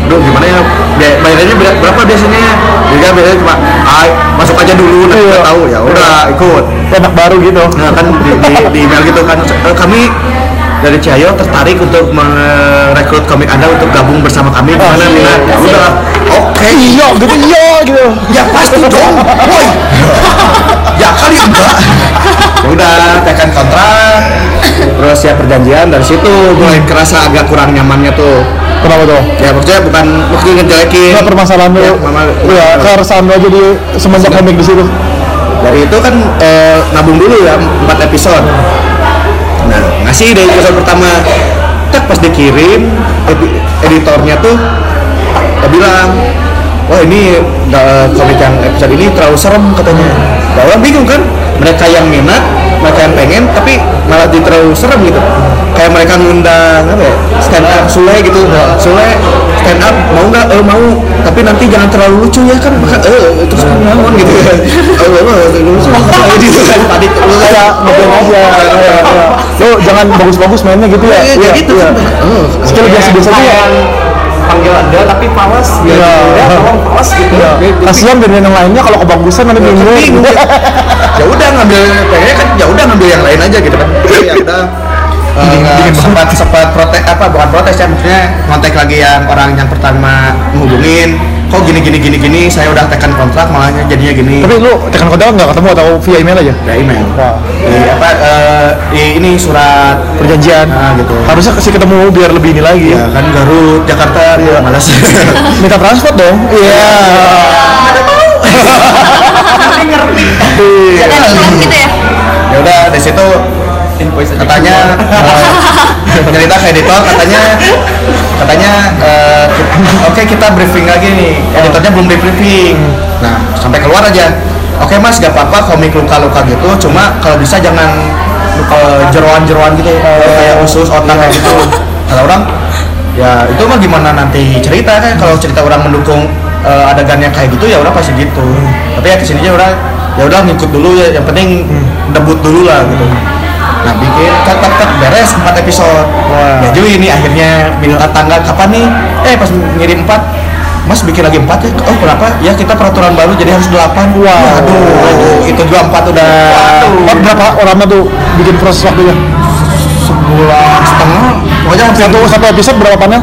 Aduh, gimana ya? Bayarannya ber- berapa biasanya? Kan biasanya cuma ah, masuk aja dulu nanti Iya. tahu ya udah ikut. Enak baru gitu. Nah kan di, di, di email gitu kan. "Eh, kami dari Cahyo tertarik untuk merekrut komik anda untuk gabung bersama kami. Gimana iya. minat ya udah. Oke. Iya gitu iya gitu. Ya pasti dong. Woi ya kali enggak ya udah tekan kontrak terus ya perjanjian dari situ mulai kerasa agak kurang nyamannya tuh. Kenapa tuh? Ya maksudnya bukan maksudnya ngejelekin. Nggak permasalahan ya, lu mama, ya keresahan lu aja di semenjak komik di situ. Dari itu kan eh, nabung dulu ya 4 episode. Nah ngasih dari episode pertama. Tak pas dikirim edi- editornya tuh dia bilang wah ini komik yang episode ini terlalu serem katanya. Nah, orang bingung kan? Mereka yang minat mereka yang pengen tapi malah di terlalu serem gitu. Kayak mereka ngundang apa ya stand up Sule gitu. Sule stand up mau nggak? Eh mau. Tapi nanti jangan terlalu lucu ya kan? Maka eh terus naon gitu. Ya oh oh lucu gitu kan tadi. Lu kayak ngobrol aja. Lu jangan bagus-bagus mainnya gitu ya. Iya, gitu iya. Skill biasa-biasa aja ya panggil anda tapi pawas Iya. tolong pawas gitu. Iya. kasihan band yang lainnya kalau kebagusan nanti bingung. bingung ya udah ngambil pengennya kan ya udah ngambil yang lain aja gitu kan. Ya sempat sempat protes apa bukan protes ya maksudnya kontak lagi yang orang yang pertama menghubungin kok gini gini gini gini saya udah tekan kontrak malah jadinya gini. Tapi lu tekan kontak nggak ketemu atau via email aja? Ya email. Wah. di apa eh, di ini surat perjanjian. Nah, gitu. harusnya kasih ketemu biar lebih ini lagi. Ya kan Garut Jakarta ya malas. Minta transport dong. Iya. Jadi langsung gitu ya. ya udah dari situ katanya eh, cerita ke editor katanya katanya eh, oke kita briefing lagi nih. Editornya belum di briefing. Nah sampai keluar aja. Oke mas gak apa-apa komik luka-luka gitu. Cuma kalau bisa jangan eh, jeroan-jeroan gitu. Kayak usus otak kayak gitu. Kata orang ya itu mah gimana nanti cerita kan? Kalau cerita orang mendukung eh, adegan yang kayak gitu ya udah pasti gitu. Tapi ya ke sininya udah ya udah ngikut dulu ya. Yang penting debut dulu lah gitu nah bikin cut cut beres 4 episode Wah. ya Jui ini akhirnya minta tanggal kapan nih eh pas ngirim 4 Mas bikin lagi 4 ya? Oh kenapa? Ya kita peraturan baru jadi harus 8 Wow. Aduh, itu juga 4 udah Empat berapa lama tuh bikin proses waktunya sebulan setengah Pokoknya satu satu episode berapa panel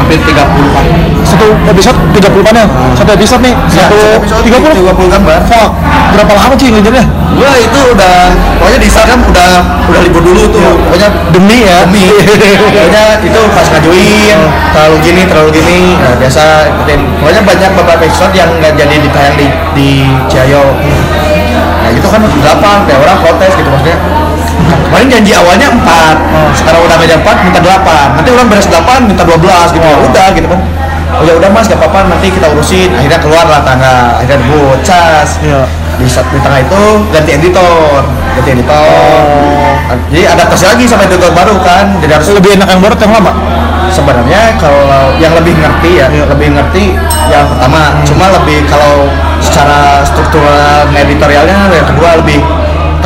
hampir 30 kan satu episode 30 panel satu episode nih satu tiga puluh 30 gambar fuck berapa lama sih ngejarnya Gua itu udah pokoknya di Instagram udah udah libur dulu tuh. Pokoknya demi ya demi. pokoknya itu pas ngajuin terlalu gini terlalu gini. Nah, biasa ikutin. Pokoknya banyak beberapa episode yang nggak jadi ditayang di di Ciayo. Nah itu kan delapan, kayak orang protes gitu maksudnya. Kemarin janji awalnya 4 Sekarang udah meja 4 minta 8 Nanti orang beres 8 minta 12 gitu. Ya Udah gitu kan. Oh ya udah mas gak apa-apa nanti kita urusin. Akhirnya keluar lah tangga Akhirnya debut cas Iya. di saat di tengah itu ganti editor ganti editor. Jadi adaptasi lagi sama editor baru kan jadi harus lebih enak yang baru yang lama? Sebenarnya kalau yang lebih ngerti ya lebih ngerti yang pertama. Cuma lebih kalau secara struktural editorialnya yang kedua lebih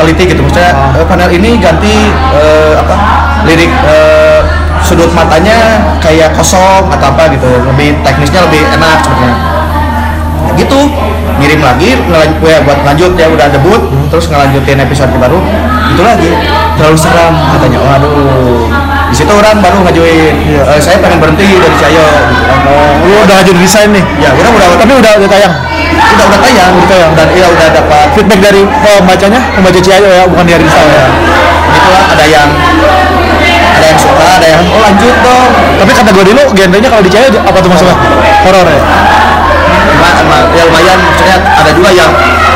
teliti gitu. Maksudnya eh, panel ini ganti eh, apa lirik eh, sudut matanya kayak kosong atau apa gitu. Lebih teknisnya lebih enak sebenarnya. Nah, gitu. Ngirim lagi ya, buat lanjut ya udah debut terus ngelanjutin episode baru. Itu lagi. Terlalu seram katanya. Waduh di situ orang baru ngajuin "Eh, saya pengen berhenti dari Cayo gitu kan. lu udah ngajuin desain nih? Ya udah udah tapi udah udah tayang? Udah udah tayang. Udah tayang. dan iya udah dapat. Feedback dari pembacanya? Pembaca Ciayo ya bukan dari desain ya itulah ada yang ada yang suka ada yang oh lanjut dong. Tapi kategori lu genrenya kalau di Ciayo apa tuh maksudnya? Horor ya? Cuma ya lumayan maksudnya ada juga yang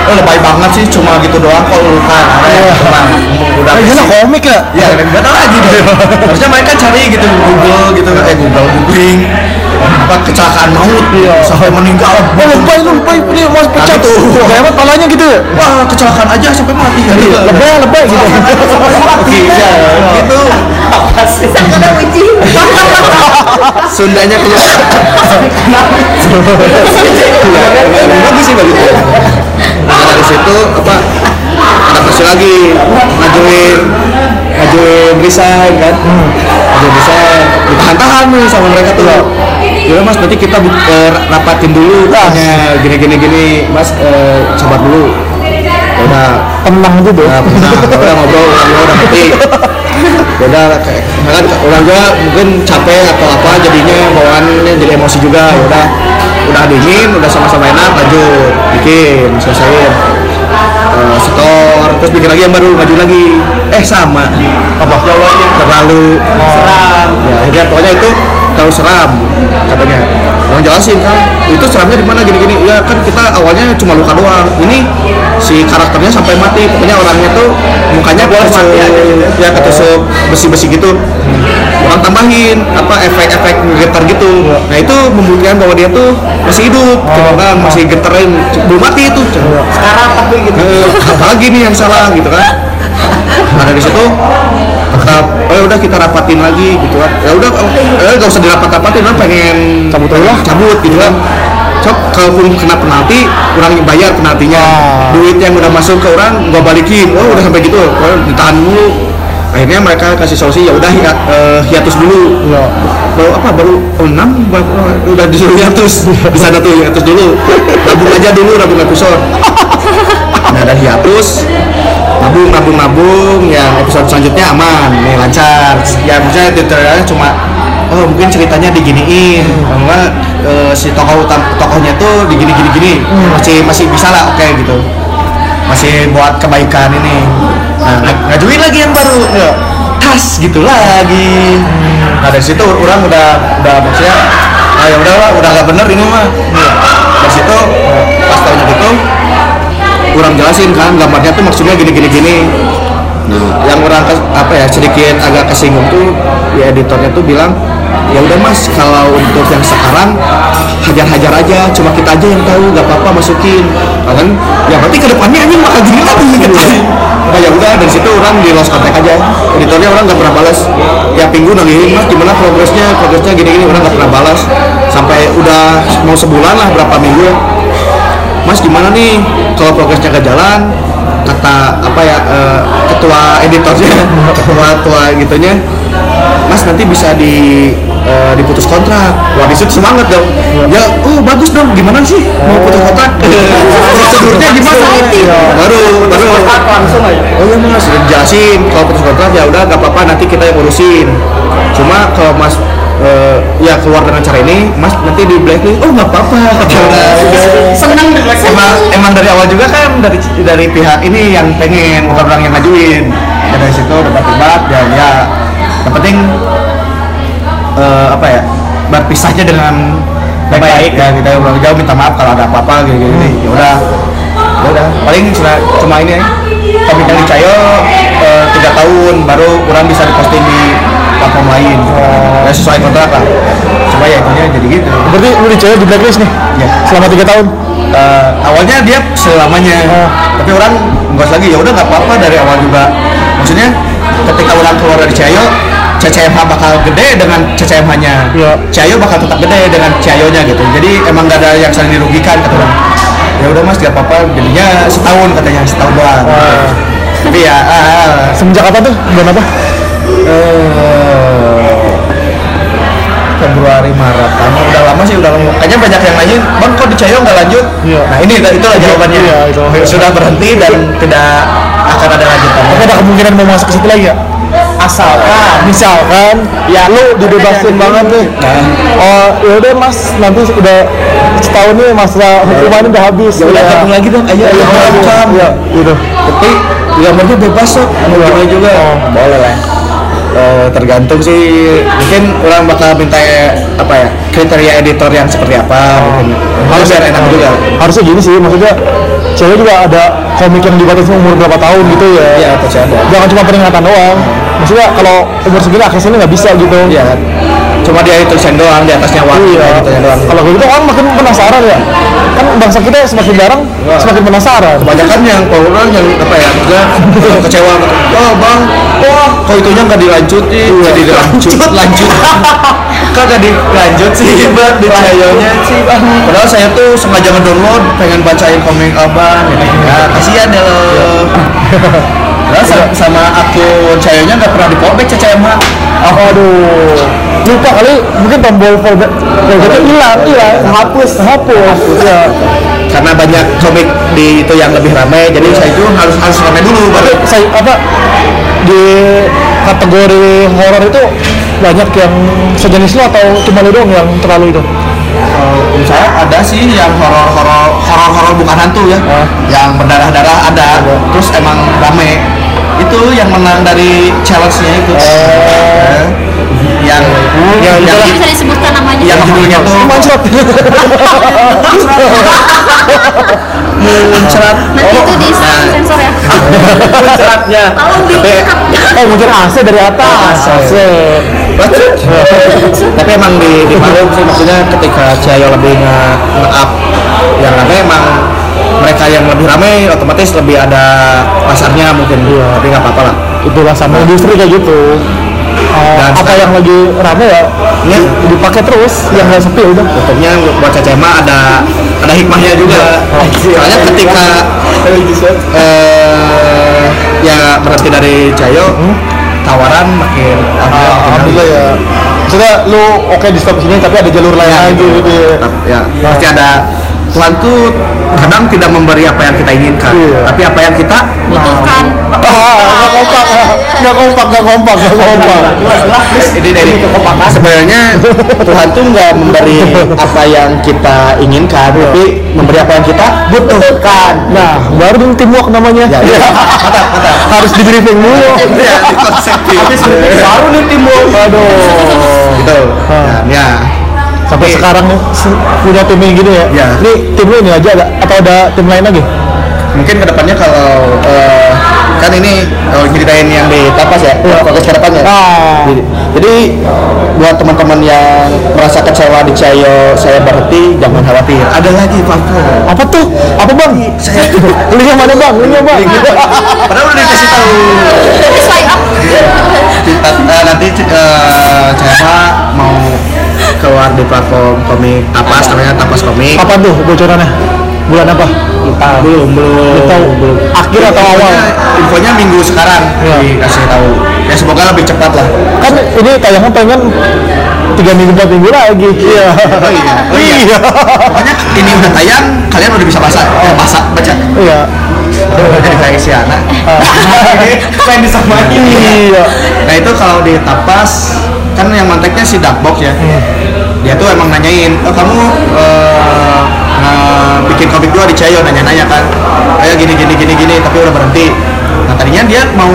oh lebay banget sih cuma gitu doang kok lu kan Iya. cuma udah Ah, gila komik ya Ya, nggak tahu lagi deh. Harusnya mereka cari gitu di Google gitu, eh Google googling apa kecelakaan maut sampai meninggal. Oh lebay lebay dia mau pecah gitu. tuh kayak apa palanya gitu ya Wah kecelakaan aja sampai mati ya. lebay lebay gitu mati ya. Gitu. Sangka ada uji. Sundanya keluar. Ya, bagus sih bagus. Nah, dari situ apa adaptasi lagi ngajuin ngajuin desain kan? Ngajuin desain ditahan-tahan nih sama mereka tuh. Ya mas berarti kita eh, rapatin dulu tanya gini gini gini. Mas eh, sabar dulu. Ya udah. Tenang gitu Nah, pernah, udah ngobrol, udah udah ngerti. Ya udah kayak kan orang juga mungkin capek atau apa jadinya bawaannya jadi emosi juga. Ya udah udah dingin, udah sama-sama enak lanjut. Bikin selesaiin. Eh, setor terus bikin lagi yang baru maju lagi. Eh sama. Apa terlalu. Seram. Ya akhirnya pokoknya itu terlalu seram katanya. Orang jelasin kan itu seramnya di mana? Gini-gini. Ya kan kita awalnya cuma luka doang. Ini si karakternya sampai mati. Pokoknya orangnya tuh mukanya ketusuk. ya. Ketusuk. Besi-besi gitu orang tambahin apa efek-efek getar gitu nah itu membuktikan bahwa dia tuh masih hidup gitu kan masih getarin belum mati itu sekarang tapi gitu apalagi nih yang salah gitu kan nah dari situ kita oh udah kita rapatin lagi gitu kan ya udah oh, eh gak usah dirapat-rapatin orang pengen Cabut aja lah. cabut gitu kan Cok, kalaupun kena penalti, orang bayar penaltinya. Ah. Duit yang udah masuk ke orang, gua balikin. Oh, udah sampai gitu. Oh, ditahan dulu. Akhirnya mereka kasih solusi, ya udah hiat, eh, hiatus dulu. Iya. Baru apa? Baru oh, enam, oh, udah disuruh hiatus. Di sana tuh hiatus dulu. Nabung aja dulu, nabung episode. Nah, ada hiatus. Nabung, nabung, nabung. Yang episode selanjutnya aman, nih lancar. Ya, maksudnya tutorialnya cuma oh mungkin ceritanya diginiin bahwa eh, si tokoh utam tokohnya tuh digini gini gini masih masih bisa lah oke gitu masih buat kebaikan ini. Nah ng- ngajuin lagi yang baru ya. Tas gitu lagi. Nah dari situ orang udah udah maksudnya ah ya udahlah udah gak bener ini mah. Dari situ pas tahunya gitu kurang jelasin kan gambarnya tuh maksudnya gini gini. Gini yang orang apa ya sedikit agak kesinggung tuh ya editornya tuh bilang ya udah mas kalau untuk yang sekarang hajar-hajar aja. Cuma kita aja yang tahu nggak apa-apa masukin. Kan? Ya berarti ke depannya ini bakal gini lagi gitu nah ya udah dari situ orang di lost contact aja. Editornya orang nggak pernah balas. Ya minggu nangihin mas gimana progresnya? Progresnya gini-gini orang nggak pernah balas. Sampai udah mau sebulan lah berapa minggu. Mas gimana nih? Kalau progresnya gak jalan kata apa ya eh, ketua editornya. Ketua tua gitunya Mas nanti bisa di eh, diputus kontrak. Wah di situ semangat dong. Ya oh bagus dong. Gimana sih mau putus kontrak? Prosedurnya gimana? Baru baru. Langsung aja. Oh iya mas. Udah dijelasin kalau putus kontrak ya udah gak apa-apa. Nanti kita yang urusin cuma kalau mas eh, ya keluar dengan cara ini mas nanti di blacklist. Oh nggak apa-apa. Seneng emang emang dari awal juga kan dari dari pihak ini yang pengen bukan orang yang ngajuin. Ya dari situ debat-debat dan ya yang penting eh, apa ya berpisahnya dengan baik-baik. ya kita udah jauh minta maaf kalau ada apa-apa gitu gini ya udah. Ya udah. Paling cuma cuma ini yang dicayo eh, tiga tahun baru kurang bisa diposting di platform lain. Ya sesuai kontrak lah. Cuma ya intinya jadi gitu. Berarti lu dicari di blacklist nih? Ya. selama tiga tahun? Eh, awalnya dia selamanya. Tapi orang nggak lagi. Ya udah nggak apa-apa dari awal juga. Maksudnya ketika orang keluar dari Ciayo CCMH bakal gede dengan CCMH nya Iya. Ciayo bakal tetap gede dengan Ciayo nya gitu. Jadi emang gak ada yang saling dirugikan kata orang. Ya udah mas gak apa-apa jadinya setahun katanya setahun doang. Tapi ya ah, semenjak apa tuh? Bulan apa? Eh, Februari Maret. Lama udah lama sih udah lama. Kayaknya banyak yang nanyain bang kok di Cayo nggak lanjut? Iya. nah ini itulah jawabannya. Iya, itu. sudah berhenti dan tidak akan ada lanjutan. Tapi ada kemungkinan mau masuk ke situ lagi ya asalkan. Misalkan ya lu dibebasin banget nih. Oh ya udah mas nanti udah setahun nih masa hukumannya udah habis. Ya udah gabung lagi dong. Ayo ayo welcome ya gitu tapi ya mereka bebas kok. Mau gimana juga. Boleh lah. Eh, tergantung sih. Mungkin orang bakal minta apa ya kriteria editor yang seperti apa. Mungkin harus biar enak juga. Harusnya gini sih maksudnya cewek juga ada komik yang dibatasi umur berapa tahun gitu ya. Iya, pasti ada. jangan cuma peringatan doang maksudnya kalau umur segini akhirnya nggak bisa gitu. Iya, cuma dia tulisan doang di atasnya waktu Iya. gitu doang. Kalau gitu orang makin penasaran ya. Kan bangsa kita semakin jarang semakin penasaran. kebanyakan yang orang yang apa ya juga kecewa oh bang wah kok itunya nggak dilanjutin? Jadi dilanjut lanjut. Kok nggak dilanjut sih bang di cayonya sih bang. Padahal saya tuh sengaja ngedownload pengen bacain komik abang gitu ya kasihan ya Padahal sa- sama akun Cayonya nggak pernah di fallback CCMH Aduh, lupa kali mungkin tombol fallback fallbacknya hilang, hilang, hapus, hapus, ya. karena banyak komik di itu yang lebih ramai jadi saya itu harus harus ramai dulu baru saya apa di kategori horor itu banyak yang sejenis lo atau cuma lo doang yang terlalu itu? Kalau saya ada sih yang horor horor horor horor bukan hantu ya. Ah. yang berdarah darah ada. Terus emang rame itu yang menang dari challenge-nya itu. Eh, yang yang yang, bisa disebutkan namanya. yang judulnya tuh Mancrat. muncrat nanti itu di sensor ya. Muncratnya tolong diungkap Oh, muncrat AC dari atas. AC. tapi emang di di Marum sih maksudnya ketika Ciayo lebih nge up yang rame emang mereka yang lebih ramai otomatis lebih ada pasarnya mungkin. Tapi nggak apa-apa lah. Itulah sama industri kayak gitu. Eh, Dan apa yang lagi rame ya? Iya. dipakai terus yang nggak sepi udah. Untungnya buat CCMA ada ada hikmahnya juga. Soalnya ketika eh ya berarti dari Cayo tawaran makin alhamdulillah ya. Maksudnya lu oke di stop sini tapi ada jalur lain Ya, lagi gitu ya. Ya pasti ada Tuhan tuh kadang tidak memberi apa yang kita inginkan, Iya. tapi apa yang kita butuhkan. Ah, nggak kompak nggak kompak nggak kompak nggak kompak. Ini dari kekompakan. sebenarnya Tuhan tuh nggak memberi apa yang kita inginkan, tapi memberi apa yang kita butuhkan. nah baru dong teamwork namanya. Ya, ya. Mantap, mantap. harus di briefing dulu Ya, dikonsepin. Habis briefing baru nih teamwork. Aduh. Gitu. Ya, sampai Oke. sekarang se- punya tim yang gini ya Ya. ini tim lu ini aja ada atau ada tim lain lagi mungkin ke depannya kalau eh, kan ini kalau ceritain yang di tapas ya, Iya. fokus ke depannya. ah Jadi, jadi buat teman-teman yang merasa kecewa di Cayo saya berhenti, jangan khawatir. Ada lagi platform. apa tuh apa bang Saya linknya mana bang linknya bang Padahal udah dikasih tahu. tapi up Eh, nanti eh, saya mau keluar di platform komik tapas namanya tapas komik. kapan tuh bocorannya bulan apa Belum, belum, Belum tahu. Akhir atau awal? Infonya- Infonya minggu sekarang Iya. dikasih tahu. Ya semoga lebih cepat lah. kan ini tayangnya pengen tiga minggu empat minggu lagi iya Oh iya, oh iya. Pokoknya ini udah tayang, kalian udah bisa baca, eh, baca, baca. iya Jadi kayak si anak. Pengen disamain. iya Nah itu kalau di tapas kan yang manteknya si Darkbox ya. Dia tuh emang nanyain, oh kamu eh, nge- bikin komik dua di Cayo nanya-nanya kan. Kayak gini gini gini gini tapi udah berhenti. Nah tadinya dia mau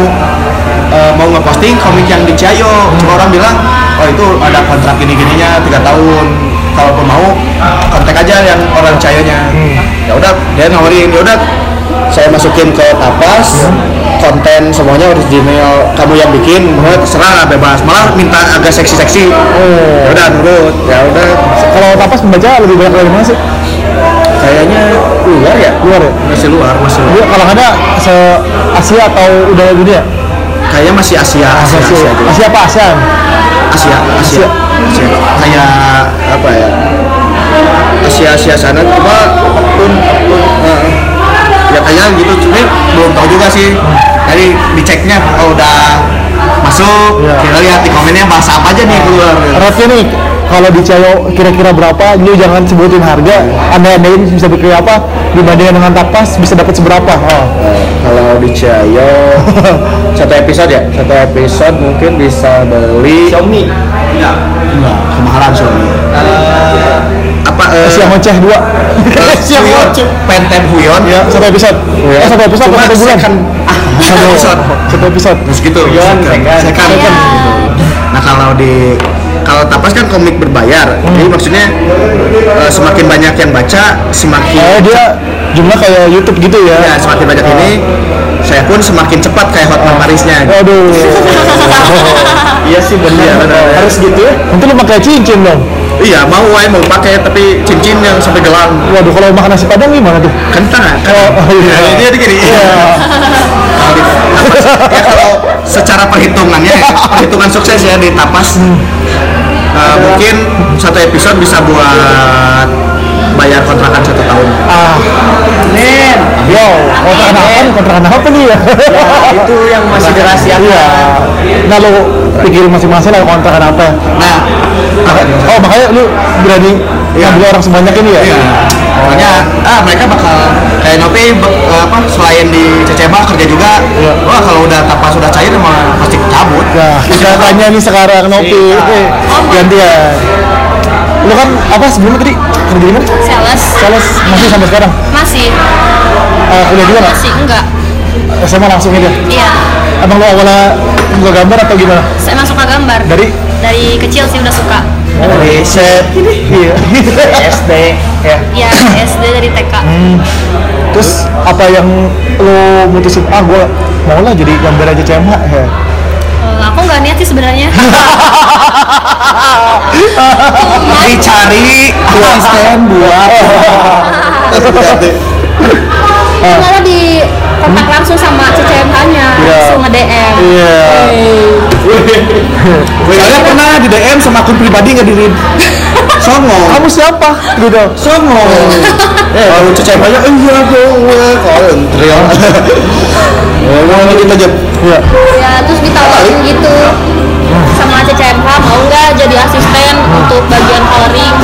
eh, mau ngeposting komik yang di Cayo. Cuma orang bilang, oh itu ada kontrak gini gininya tiga tahun. Kalaupun mau kontak aja yang orang Cayonya. Ya udah dia nawarin, ya udah saya masukin ke tapas konten semuanya original kamu yang bikin. Mau terserah bebas malah minta agak seksi-seksi. Oh. Ya udah nurut. Ya udah. Kalau tapas pembaca lebih banyak dari mana sih? Kayaknya luar ya? Luar ya? Masih luar masih luar. Dia kalangannya se Asia atau udah dunia? Kayaknya masih Asia Asia Asia. Asia, Asia, Asia apa? ASEAN? Asia, Asia, Asia. kayak apa ya? Asia Asia sana. Cuma apa pun apa pun eh, ya kayaknya gitu. Cuma belum tahu juga sih tadi diceknya oh udah masuk. Iya. kita lihat di komennya bahasa apa aja nih keluar rate nih kalau di kira-kira berapa lu jangan sebutin harga. Anda andain bisa bikin apa? Dibandingkan dengan tapas bisa dapat seberapa? Oh. kalau di satu episode ya? Satu episode mungkin bisa beli. Xiaomi. Enggak enggak kemahalan Xiaomi. Apa eh, Asia ngoceh dua. eh, Asia Huyon ngoceh Penten Huyon ya satu episode. Eh satu episode Cuma bulan. second satu episode satu episode terus gitu second second. second. nah kalau di kalau tapas kan komik berbayar jadi maksudnya eh, semakin banyak yang baca semakin oh dia jumlah kayak YouTube gitu ya ya semakin banyak ini saya pun semakin cepat kayak hot memories-nya Waduh. iya sih benar Harus gitu ya? Nanti lu pakai cincin dong. iya mau wae mau pakai tapi cincin yang sampai gelang Waduh, kalau makan nasi padang gimana tuh? kentang kan Oh, oh iya. Nah, dia gini Iya. Ya kalau secara perhitungannya ya, perhitungan sukses ya di tapas. Eh, mungkin satu episode bisa buat bayar kontrakan satu tahun. Ah. Men yo kontrakan apa nih? Kontrakan apa nih? Ya itu yang masih dirahasiakan. Iya. Nah lu pikirin masing-masing lah kontrakan apa? Nah. Oh makanya lu berani ngambil orang sebanyak ini ya? Iya. Makanya ah mereka bakal kayak Nopi apa selain di CCMA kerja juga. Iya. Wah kalau udah tapas sudah cair mah pasti cabut. Nah, kita tanya nih sekarang Nopi. Iya. gantian. Lu kan apa sebelumnya tadi kerja di mana? sales Sales masih sampai sekarang. masih Eh, kuliah juga nggak? masih enggak SMA langsung aja. iya Emang lu awalnya suka gambar atau gimana? saya masuk ke gambar Dari dari kecil sih udah suka dari set. Iya. SD ya. ya SD dari TK Hmm. Terus apa yang lu mutusin ah gua mau lah jadi gambar aja CMH ya. Aku nggak niat sih sebenarnya Dicari asisten buat Itu malah di kontak langsung sama CCMH-nya Iya. langsung nge-DM Iya. Pernah di DM sama akun pribadi nggak diri Songo. Kamu siapa? Gitu. Songo. Eh, kalau cuci aja, eh iya gue kalau trial. Oh, mau gitu aja. Iya. ya terus ditawarin gitu sama CCMH mau nggak jadi asisten untuk bagian coloring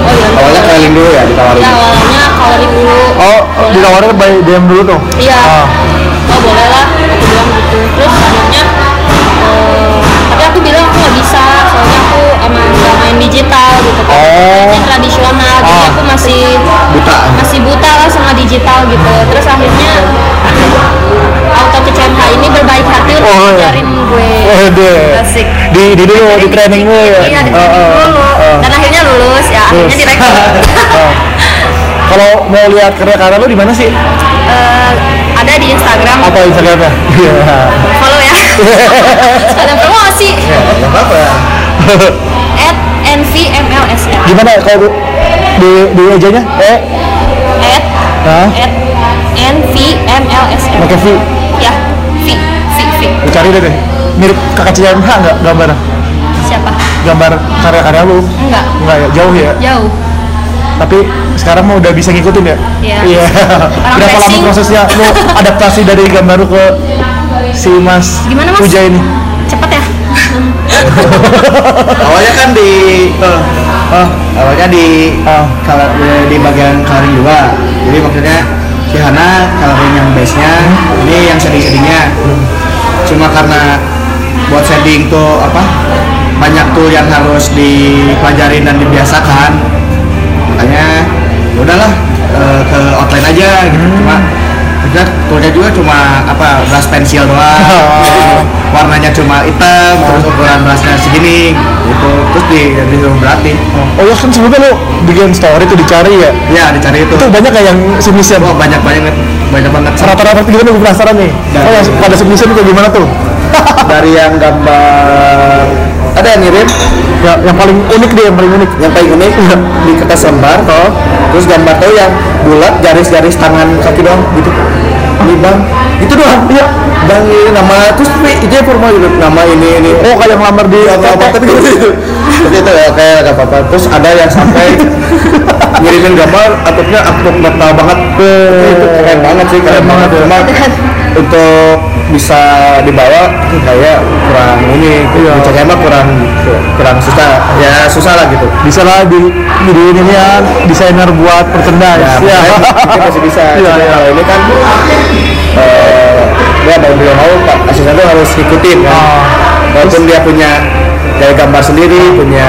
oh iya Awalnya keliling dulu ya ditawarin. ya awalnya coloring dulu Oh, Boleh. ditawarin by DM dulu tuh. iya Ah. oh boleh lah aku bilang gitu terus akhirnya eh, tapi aku bilang aku nggak bisa soalnya aku emang nggak main digital gitu kan Oh. Mainnya tradisional jadi Ah. aku masih Buta. masih buta lah sama digital gitu terus akhirnya ini berbaik hati untuk Oh, iya. ngajarin gue Oh, deh. Asik. Di di dulu di training dulu ya. Iya, di training ah, dulu. ah. Dan akhirnya lulus ya, akhirnya Lulus. direkrut. Ah. Kalau mau lihat karya-karya lu di mana sih? Eh, ada di Instagram, Apa Instagramnya? Iya. follow ya. Sekalian promosi. Gak apa-apa. At NVMLS ya. Gimana kalau di di ejanya? Eh, At at NVMLS ya. pakai V. V V V. Lu cari deh deh. Mirip kakak CMH nggak gambar Siapa? gambar karya-karya lu? Enggak, Enggak ya, jauh ya. jauh. Tapi sekarang mah udah bisa ngikutin ya? Iya. Orang Berapa lama prosesnya lu adaptasi dari gambar lu ke si Mas Gimana, Mas? Puja ini? Cepet ya. Awalnya kan di Ah, awalnya di color- di bagian coloring juga. Jadi maksudnya Hana coloring yang base-nya, ini yang shading-shadingnya. Cuma karena buat shading tuh apa banyak tool yang harus dipelajarin dan dibiasakan. Makanya ya udahlah eh, ke outline aja gitu. Cuma maksudnya toolnya juga cuma apa brush pensil doang. Warnanya cuma hitam, terus ukuran brushnya segini gitu. Terus di disuruh berarti. Oh ya kan sebelumnya lu bikin story tuh dicari ya? Ya dicari itu. Itu banyak kayak yang submission? Wah banyak banyak banyak banget. Rata-rata gimana gue penasaran nih? Oh yang pada submission kayak gimana tuh? Dari yang gambar ada yang ngirim? Ya, yang paling unik deh, yang paling unik. Yang paling unik? Di kertas lembar. Toh terus gambar tuh yang bulat garis-garis tangan kaki doang gitu. Ini bang. Itu doang? Iya. Bang ini nama terus tapi itu ya formal gitu nama ini ini. Oh kayak yang lamar di apa apa tapi gitu. Itu tapi itu ya kayak gak apa-apa. Terus ada yang sampai ngirimin gambar atupnya aktuk metal banget. Itu keren banget sih keren, banget. cuma untuk bisa dibawa kayak kurang ini Iya. emang kurang kurang susah. Ya susah lah gitu. Bisa lah di di ini ya desainer buat merchandise. Ya, ya. mungkin masih bisa. Iya, iya. kalau ini kan eh ya mau belum mau pak. Asisten tuh harus ikutin kan. Ah. walaupun dia punya gaya gambar sendiri punya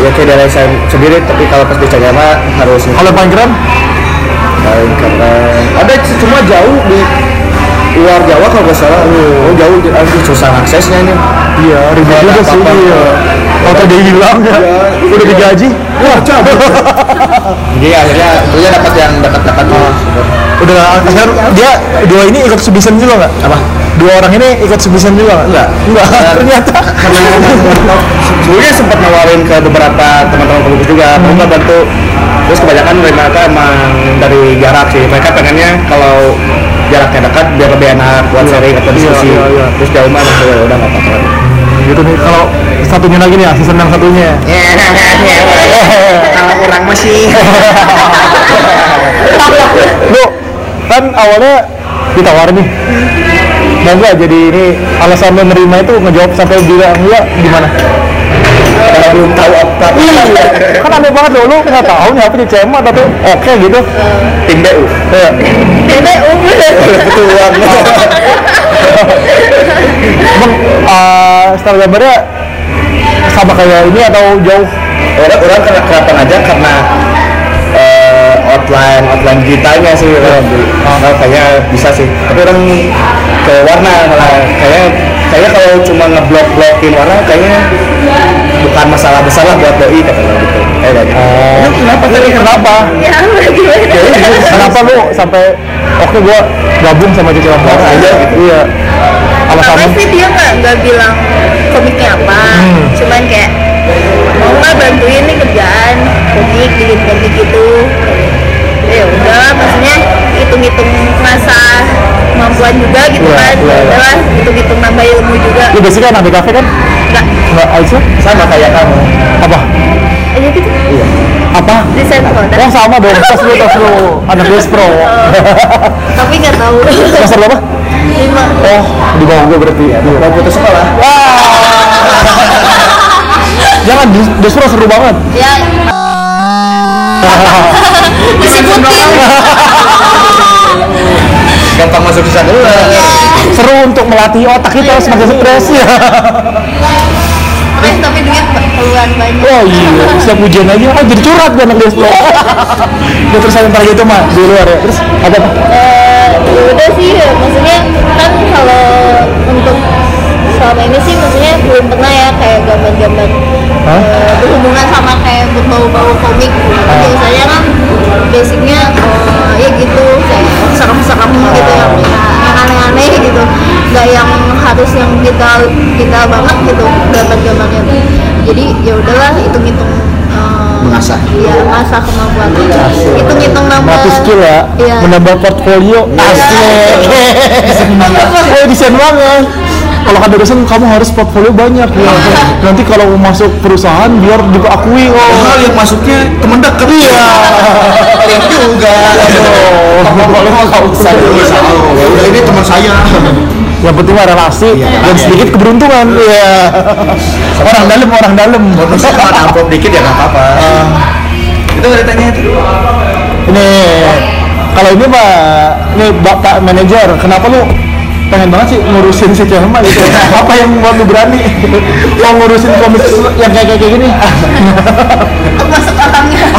ya kayak dari saya sendiri tapi kalau pas dicek emang harus kalau paling keren paling keren ada cuma jauh di luar Jawa kalau nggak salah. Oh jauh aduh susah aksesnya ini. Iya ribet juga sih iya. Kalau dia hilang ya? Iya. udah digaji? Wah cabut. Jadi akhirnya dia dapat yang dekat-dekat tuh udah akhirnya dia dua ini ikut submission juga nggak? Apa? Dua orang ini ikut submission juga nggak? Enggak. enggak ternyata. Sebelumnya sempat nawarin ke beberapa teman-teman pelukis juga. Mau nggak bantu. Terus kebanyakan mereka emang dari jarak sih. Mereka pengennya kalau jaraknya dekat biar lebih enak buat sharing atau diskusi. iya, iya. terus jauh mah ya udah nggak apa-apa gitu nih kalau satunya lagi nih season yang satunya kalau orang masih lu kan awalnya ditawarin nih. Dan enggak jadi ini alasan lo nerima itu ngejawab sampai bilang iya gimana kalau belum tahu apa iya kan aneh banget lo lu nggak tahu nih apa nih CMA tapi oke gitu tim BU. Bebe umur. kebetulan Emang uh, style gambarnya sama kayak ini atau jauh? orang orang kelihatan aja karena eh, outline outline digitalnya sih orang kayaknya bisa sih tapi orang ke warna malah kayak kayaknya kalau cuma ngeblok blokin warna kayaknya bukan masalah besar lah buat doi kata orang gitu kayak gitu Oh, kenapa tadi kenapa? Ya, gimana? Kenapa lu sampai oke gua gabung sama Cici Warna aja gitu? Iya. Alasannya? sih dia nggak nggak bilang komiknya apa, Hmm. cuman kayak mau nggak bantuin nih kerjaan komik bikin komik gitu. Ya udah, maksudnya hitung-hitung masa kemampuan juga gitu Iya, kan. iya, iya. Udahlah, hitung-hitung nambah ilmu juga. Lu basic kan anak kafe kan? Enggak, Enggak, Aisyah? sama kayak kamu Apa? aja gitu. Apa? Desain produk. Oh sama dong, tas lu, tas lu Anak Des Pro Tapi nggak tahu. Semester berapa? Lima. Oh, di bawah gua berarti ya mau putus sekolah Jangan, Des- Des Pro seru banget Ya. Disebutin. gampang masuk susah dulu Seru untuk melatih otak kita semakin stres. Ya tapi duit keluar banyak. Oh iya, setiap ujian aja, oh jadi curhat gue anak Pro Ya terus saya ntar gitu mah, di luar ya. Terus ada apa? Ya udah sih maksudnya kan kalau untuk selama ini sih maksudnya belum pernah ya kayak gambar-gambar Hah? berhubungan sama kayak berbau-bau komik. Biasanya kan basicnya eh, ya gitu kayak serem-serem gitu yang yang aneh-aneh gitu. Nggak yang harus yang kita kita banget gitu gambar-gambarnya jadi ya udahlah hitung-hitung eh, Mengasah. ya mengasah kemampuan. Hitung-hitung nambah Melatih skill ya, Iya. menambah portfolio asli Oh desain banget kalau ada dosen kamu harus portfolio banyak. Ya. Nanti kalau mau masuk perusahaan biar juga akui oh. hal yang masuknya teman dekat. Iya. Yang juga. Portfolio mah nggak usah. Ya udah ini teman saya. Yang penting mah relasi. Dan sedikit keberuntungan. Iya. Orang dalam orang dalam. bonusnya cuma amplop dikit ya nggak apa-apa. Itu ceritanya itu. Ini kalau ini pak, ini bapak manajer, kenapa lu pengen banget sih ngurusin si Cema gitu? Apa yang buat lu berani? Mau ngurusin komik yang kayak kayak gini? masuk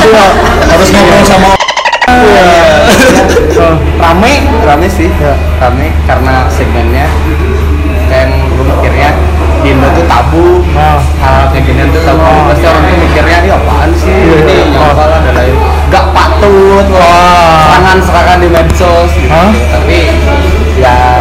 Iya. harus ngobrol sama Iya. rame rame sih. Rame karena segmennya kayak yang gue mikirnya di Indo tuh tabu. Ah. hal kayak gini tuh tabu. Pasti orang tuh mikirnya ini apaan sih? Ini nyapa lah dan lain gak patut loh. Serangan serangan di medsos gitu. Tapi ya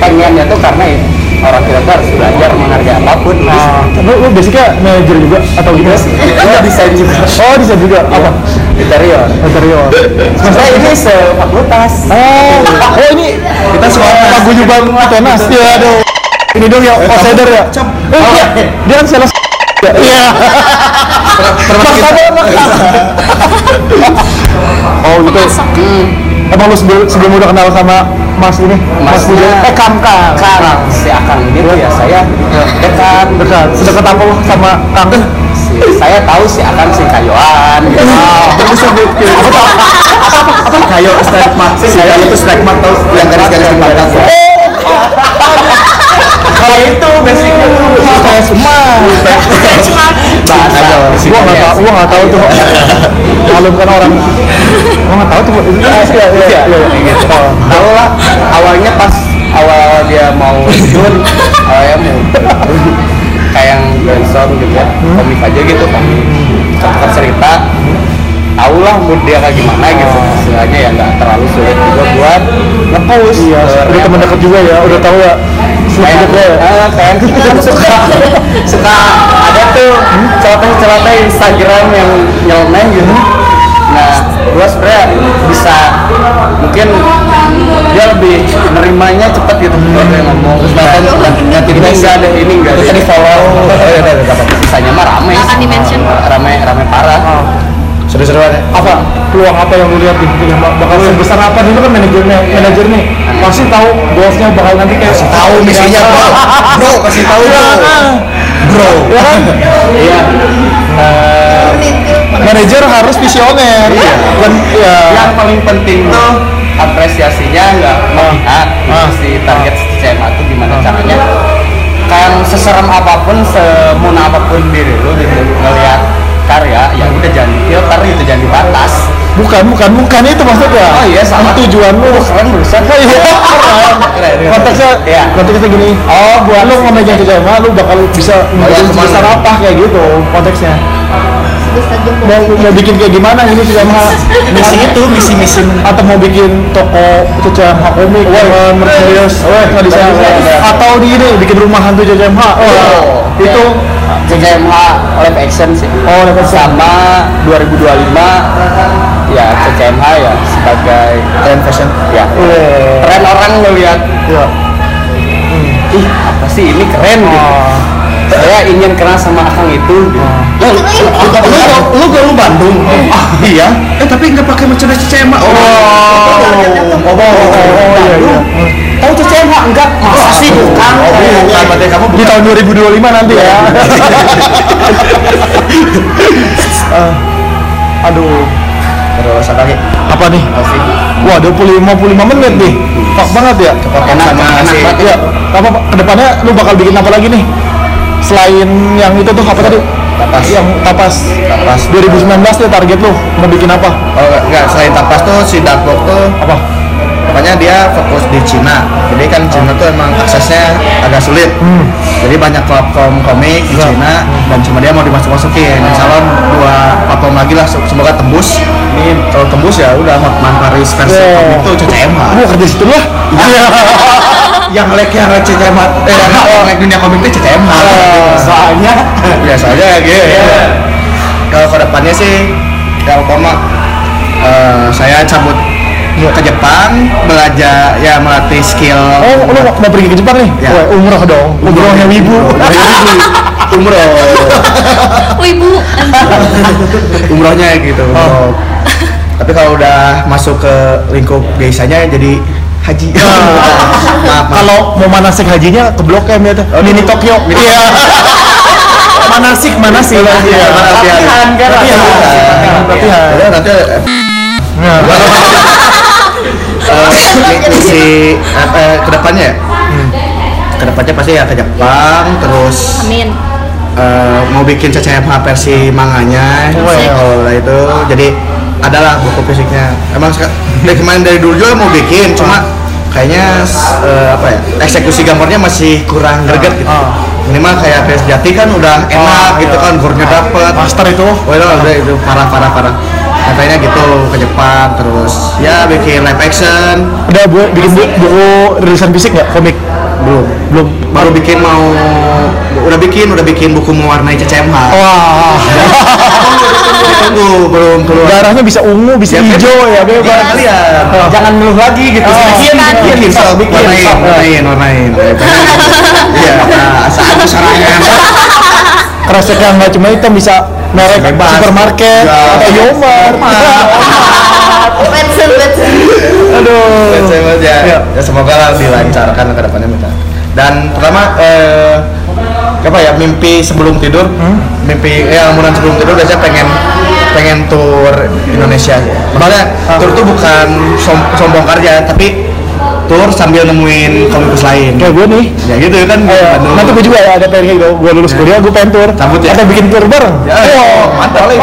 pengennya tuh karena ya, orang kita tuh harus belajar menghargai apa pun Nah, lu, lu basicnya manajer juga atau gimana? gue desain juga Oh, desain juga. Apa? interior Interior. Maksudnya ini sefakultas Oh, oh ini Kita semua paguyuban tenas. Iya, aduh. Ini dong ya, outsider ya. Eh, iya. Dia kan sales. Ya, Iya. termasuk kita Oh, gitu. Emang lu sebelum, sebelum udah kenal sama Mas ini? Mas Puja? Eh, Kang Kang. Kang, si Akang ini tuh ya saya dekat Dekat. Sedekat apa sama Kang? si, saya tahu si Akang si Kayoan gitu. Terus sebutin. Apa tuh? apa Kayo strike mark si Kayo itu strike mark tahu yang garis-garis di pangkat ya kalau itu basicnya tuh Kayak semua. bahasa Gua nggak tahu, gua nggak tahu tuh. Malum kan orang. Gua nggak tahu tuh. Itu kan ya. Iya, iya. Oh. tahu lah awalnya pas awal dia mau turun awalnya mau kayak yang brainstorm gitu ya komik aja gitu komik cerita cerita tahu lah mood dia kayak gimana gitu istilahnya ya nggak terlalu sulit juga buat nge-push Iya, udah teman dekat juga ya, udah tahu ya. kayak ya. eh, kayak kita kan suka suka ada tuh celoteh-celoteh Instagram yang nyeleneh gitu nah gua sebenarnya bisa mungkin dia lebih nerimanya cepet gitu. Kalau dia ngomong terus nonton ganti ini enggak ada ini enggak terus di follow. oh ya udah udah dapat. Sisanya mah rame. Akan di-mention. rame rame parah. Seru-seruan ya apa? Peluang apa yang lu lihat di Tottenham bakal sebesar apa? Dulu kan manajernya manajer nih. Pasti tahu goalsnya bakal nanti kayak kasih tahu misinya bro. Bro kasih tahu bro. Bro ya kan iya. Eh, manajer harus visioner. Dan ya yang paling penting tuh apresiasinya nggak memihak Ah. si target si CMA tuh gimana caranya. Kan seserem apa pun semuna apa pun diri lu gitu ngelihat karya ya udah jangan filter gitu jangan dibatas. Bukan bukan bukan itu maksudnya. Oh iya, salah. tujuan lu. Keren berusaha Iya, keren. Keren. konteksnya Iya. konteksnya gini. Oh buat lu ngemegang CCMA lu bakal bisa yang bikin sebesar apa kayak gitu konteksnya mau mau bikin kayak gimana? Ini CCMA misi itu misi misi atau mau bikin toko CCMH komik dengan merchandise nggak bisa. Atau di ini bikin rumah hantu CCMH oh, itu. CCMH live action sih. Oh dapat sama 2025 ya CCMH ya sebagai trend fashion. Ya. Iya. tren orang ngelihat Iya. ih apa sih? Ini keren gitu. Oh. saya ingin kenal sama akang itu gitu. Lu, lu, lu, Bandung? Ah iya? Eh tapi nggak pakai merchandise CCMH oh. Oh, oh, oh, oh, iya, iya. tahu CCMH enggak. Masa sih? bukan. Oh, bukan berarti kamu Di tahun 2025 nanti ya. Eh, aduh, terus apa lagi apa nih? Wah, 25 55 menit nih. Pak banget ya. enak banget ya. Apa ke depannya lu bakal bikin apa lagi nih? Selain yang itu tuh apa tadi? Tapas. Yang tapas. Tapas. 2019 tuh target lu mau bikin apa? oh enggak selain tapas tuh si Dark Box tuh Apa? Pokoknya dia fokus di Cina. Jadi kan Cina tuh emang aksesnya agak sulit. Jadi banyak platform komik di Ya. Cina dan cuma dia mau dimasuk-masukin. Insya Allah dua platform lagi lah semoga tembus. Ini kalau tembus ya udah Hotman Paris versi Wow. komik tuh CCMH. Gua kerja situ lah. yang lek yang lek CCMH, eh yang lek dunia komik itu CCMH. Soalnya ya soalnya gitu. Kalau ke depannya sih yang utama eh, saya cabut ke Jepang belajar ya melatih skill Oh, lu mau pergi ke Jepang nih? Ya. Wah, umroh dong. Umrohnya wibu. umroh Wibu umrohnya gitu Oh. tapi kalau udah masuk ke lingkup biasanya jadi haji maaf. Kalau mau manasik hajinya ke Blok M ya tuh. Mini Tokyo. Iya. manasik, manasik. Iya. latihan kan Latihan. Latihan. Ya, nanti eh, si apa ke depannya ya ke depannya pasti ya ke Jepang terus amin eh, mau bikin CCMH versi manganya kalau itu jadi adalah buku fisiknya emang dari kemarin dari dulu juga mau bikin cuma kayaknya eh, apa ya eksekusi gambarnya masih kurang greget gitu Ah. minimal kayak PS Jati kan udah enak Ah, gitu iya. kan gornya dapet master itu. Oh itu udah itu parah parah parah katanya gitu ke Jepang terus ya bikin live action Udah bu, bikin bu, buku rilisan fisik nggak komik? Belum Belum. baru bikin mau udah bikin udah bikin buku mewarnai CCMH Wah, tunggu belum keluar darahnya bisa ungu, bisa Ya, hijau ya bebas. Kalian, Oh. jangan ngeluh lagi gitu. Oh. bikin, bikin, bikin, bikin, warnain, warnain, warnain. Iya, saat serangan. Kresek yang nggak cuma hitam bisa merek Bebas. supermarket Ya. atau Yomar. Aduh. Ya, Iya. ya semoga lah dilancarkan ke depannya minta. Dan pertama eh apa ya mimpi sebelum tidur, mimpi ya lamunan sebelum tidur biasanya pengen pengen tour Indonesia. Makanya tour tuh bukan som- sombong kerja, tapi tour sambil nemuin komikus lain. Kayak gue nih. Ya gitu kan. Eh, nanti gue juga ya ada pengen gitu. Gue lulus kuliah, gue pengen tour. Cabut ya? Atau bikin tour bareng. Ya, oh, mantap. Oh, iya.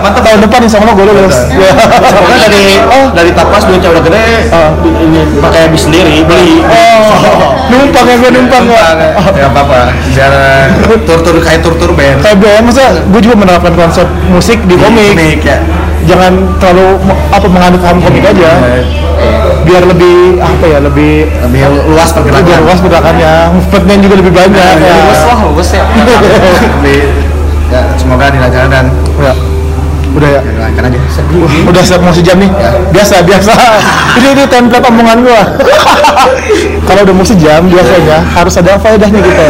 Mantap. Tahun depan insya Allah gue lulus. Ya. Semoga dari oh dari tapas duitnya udah gede, Ah. ini pakai bis sendiri beli. Oh, numpang ya gue numpang ya. ya apa apa biar tur-tur kayak tur-tur band Kayak BM masa gue juga menerapkan konsep musik di komik. komik ya Jangan terlalu apa menganut paham komik aja. Biar lebih apa ya lebih lebih luas lebih pergerakan luas gerakannya, movementnya juga lebih banyak. ya. luas lah luas ya lebih ya semoga dilancarkan dan Ya. Udah ya. aja Udah siap mau sejam nih? Biasa, biasa. ini ini template omongan gua. Kalau udah mau sejam biasanya harus ada faedahnya gitu.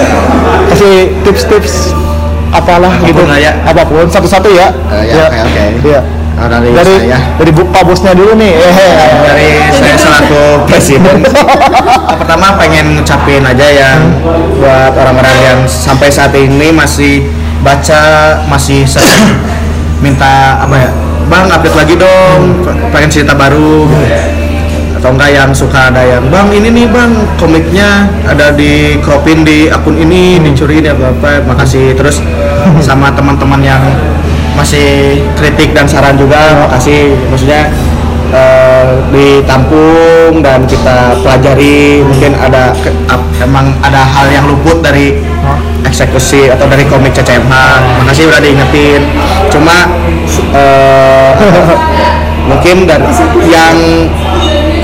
Kasih tips-tips apalah Apa pun gitu. lah ya. Apa pun satu-satu ya. Eh, ya, oke, oke. Iya. Oh, dari, Dari saya. dari bu, pak bosnya dulu nih. Eh, dari saya selaku presiden. Pertama pengen ngucapin aja yang buat orang-orang yang sampai saat ini masih baca masih sering minta apa ya bang update lagi dong pengen cerita baru. Atau enggak yang suka ada yang bang ini nih bang komiknya ada di cropin di akun ini dicuri apa apa makasih terus sama teman-teman yang masih kritik dan saran juga makasih maksudnya eh, ditampung dan kita pelajari mungkin ada ke- ap- emang ada hal yang luput dari eksekusi atau dari komik CCMH makasih udah diingetin. Cuma eh, mungkin dan yang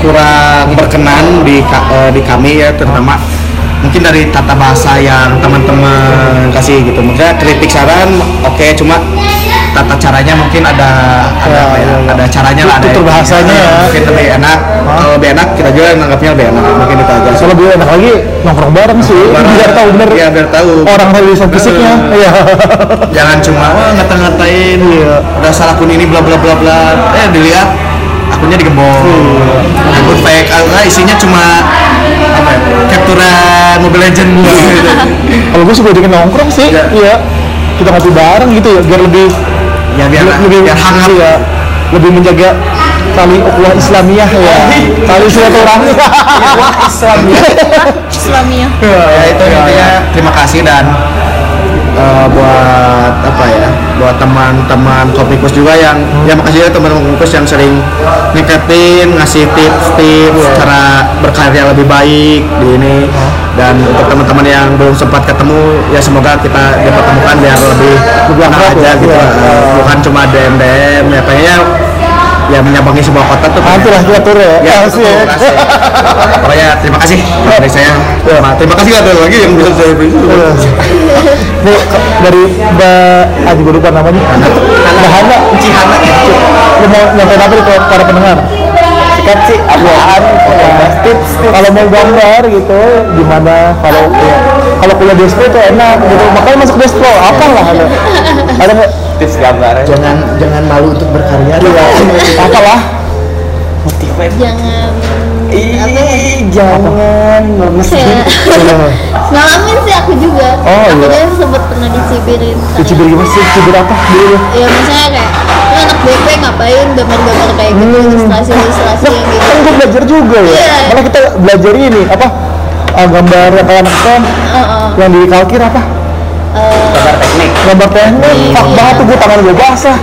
kurang berkenan di eh, di kami ya terutama mungkin dari tata bahasa yang teman-teman kasih gitu. Maksudnya kritik saran oke cuma tata caranya mungkin ada ada apa ya, ada caranya lah ada bahasanya ya. mungkin lebih enak kalau lebih enak kita juga nanggapnya lebih enak mungkin itu aja Kalau lebih enak lagi nongkrong bareng sih. Biar tahu bener Iya, biar tahu. orang rilisan fisiknya. Iya. jangan cuma wah ngata-ngatain udah salah akun ini bla bla bla bla eh dilihat akunnya digembok akun fake ah, isinya cuma apa ya capturean Mobile Legend gitu. Kalau gue suka bikin nongkrong sih. Iya. Iya. Kita ngopi bareng gitu ya biar lebih ya biar lebih biar hangat iya, lebih menjaga tali ukhuwah Islamiyah ya. Tali silaturahmi. Islamiyah. Islamiyah ya itu intinya terima kasih dan eh, buat apa ya buat teman-teman kopikus juga yang ya makasih ya teman-teman kopikus yang sering ngeketin ngasih tips-tips cara berkarya lebih baik di ini dan untuk teman-teman yang belum sempat ketemu ya semoga kita dipertemukan biar lebih enak akrab aja ya, gitu iya. Eh, bukan cuma DM DM ya pengennya ya menyambangi sebuah kota tuh Nanti lah kita tur ya. Ya, Kasih ya. Pokoknya terima kasih dari saya. Terima kasih ada lagi yang bisa saya beri. Ke- dari Mbak Aji gue lupa namanya. Mbak Hana. Cihana. Lu mau nyampein apa nih ke para pendengar? Sikat sih apaan? Tips, Kalau mau gambar gitu, gimana? Kalau ya, kalau kuliah di Espro itu enak gitu. Makanya masuk di Espro, apa lah ada? Ada nggak? tips gambarnya Jangan jangan malu untuk berkarya. Iya. Apalah? jangan apa ya jangan kayak ngalamin sih aku juga Oh, aku iya. juga sempat pernah dicibirin Di Cibir gimana sih? Cibir apa dulu? ya misalnya kayak lu anak BP ngapain gambar-gambar kayak gitu ilustrasi ilustrasi Nah, yang gitu kan gue belajar juga ya. Iya. Malah kita belajar ini apa? ah, gambar yang kayak anak STEM Heeh. yang di kalkir apa? Eh, gambar teknik Gambar teknik, fuck banget tuh gue tangan gue basah.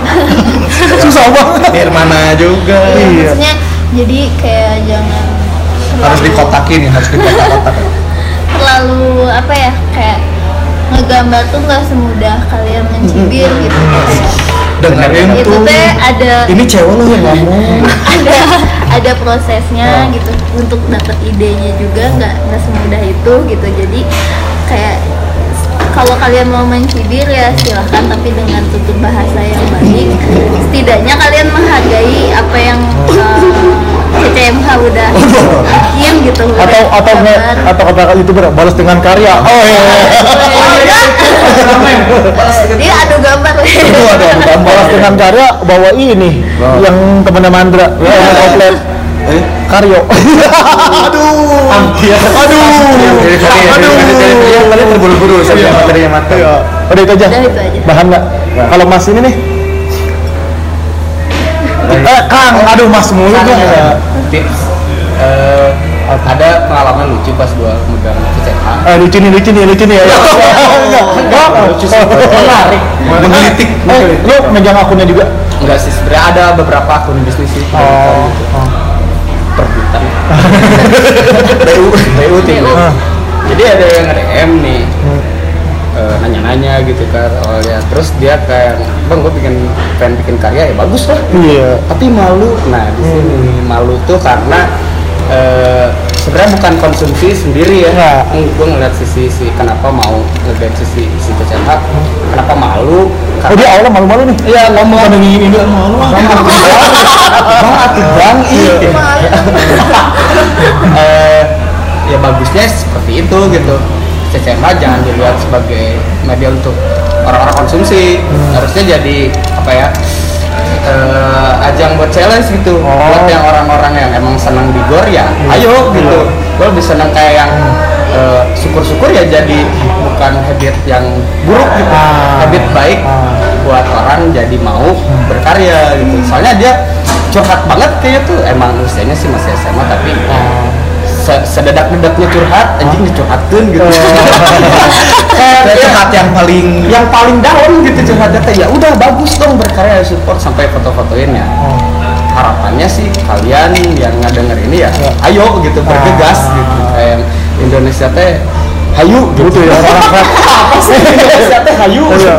Susah banget. Nirmana juga. Iya. maksudnya jadi kayak jangan Harus dikotakin ya, harus dikotak-kotak. terlalu apa ya kayak ngegambar tuh nggak semudah kalian mencibir gitu. Dengerin itu tuh. teh ada Ini cewek lo yang ngomong. ada ada prosesnya gitu. Untuk dapat idenya juga nggak nggak semudah itu gitu. Jadi kayak kalau kalian mau mencibir ya silahkan tapi dengan tutur bahasa yang baik. Setidaknya kalian menghargai apa yang eh, CCMH udah bikin gitu udah Atau atau nge, gambar. atau kata youtuber balas dengan karya. Oh iya. dia adu gambar Itu ada balas dengan karya bawa ini yang temennya Mandra yang komplit. Karyo. Aduh. Aduh. Aduh. Tadi terburu-buru sampai materinya mati. Udah itu aja. Udah, itu aja. Bahan nggak? Kalau Mas ini nih. Eh, Kang, aduh Mas mulu. Tips eh, ada pengalaman lucu pas gua megang CCH Eh, lucu nih, lucu nih, lucu nih ya. Lucu sih. Menarik. Menggelitik. Eh, lu megang akunnya juga? enggak sih sebenarnya ada beberapa akun bisnis sih Oh. perbutan BU. BU jadi ada yang nge-DM nih eh, nanya-nanya gitu kan awalnya terus dia kayak bang gue bikin pengen bikin karya ya bagus lah. Iya. tapi malu. Nah di sini malu tuh karena eh, sebenarnya bukan konsumsi sendiri ya. Nggak. gue ngeliat sisi si kenapa mau ngeliat sisi si CCH kenapa malu? Oh dia awalnya malu-malu nih. Iya ngomong Bukan yang ini malu. Ah. bang atuh bang iya. Eh, ya bagusnya seperti itu gitu CCH jangan dilihat sebagai media untuk orang-orang konsumsi. Harusnya jadi apa ya eh, ajang buat challenge gitu. Buat yang orang-orang yang emang senang di gor ya ayo gitu. Gue lebih senang kayak yang eh, syukur-syukur ya jadi bukan habit yang buruk gitu. Ah. habit baik buat orang jadi mau berkarya gitu. Soalnya dia curhat banget kayaknya tuh. Emang usianya sih masih SMA tapi se sededak-dedaknya curhat anjing dicurhatkan gitu. Dia curhat yang paling yang paling down gitu curhatnya teh. Ya udah bagus dong berkarya support sampai foto-fotoin ya. Harapannya sih kalian yang ngedenger ini ya ayo gitu bergegas gitu. Kayak Indonesia teh hayu gitu. Butuh ya. Apa sih? Indonesia teh hayu. Iya.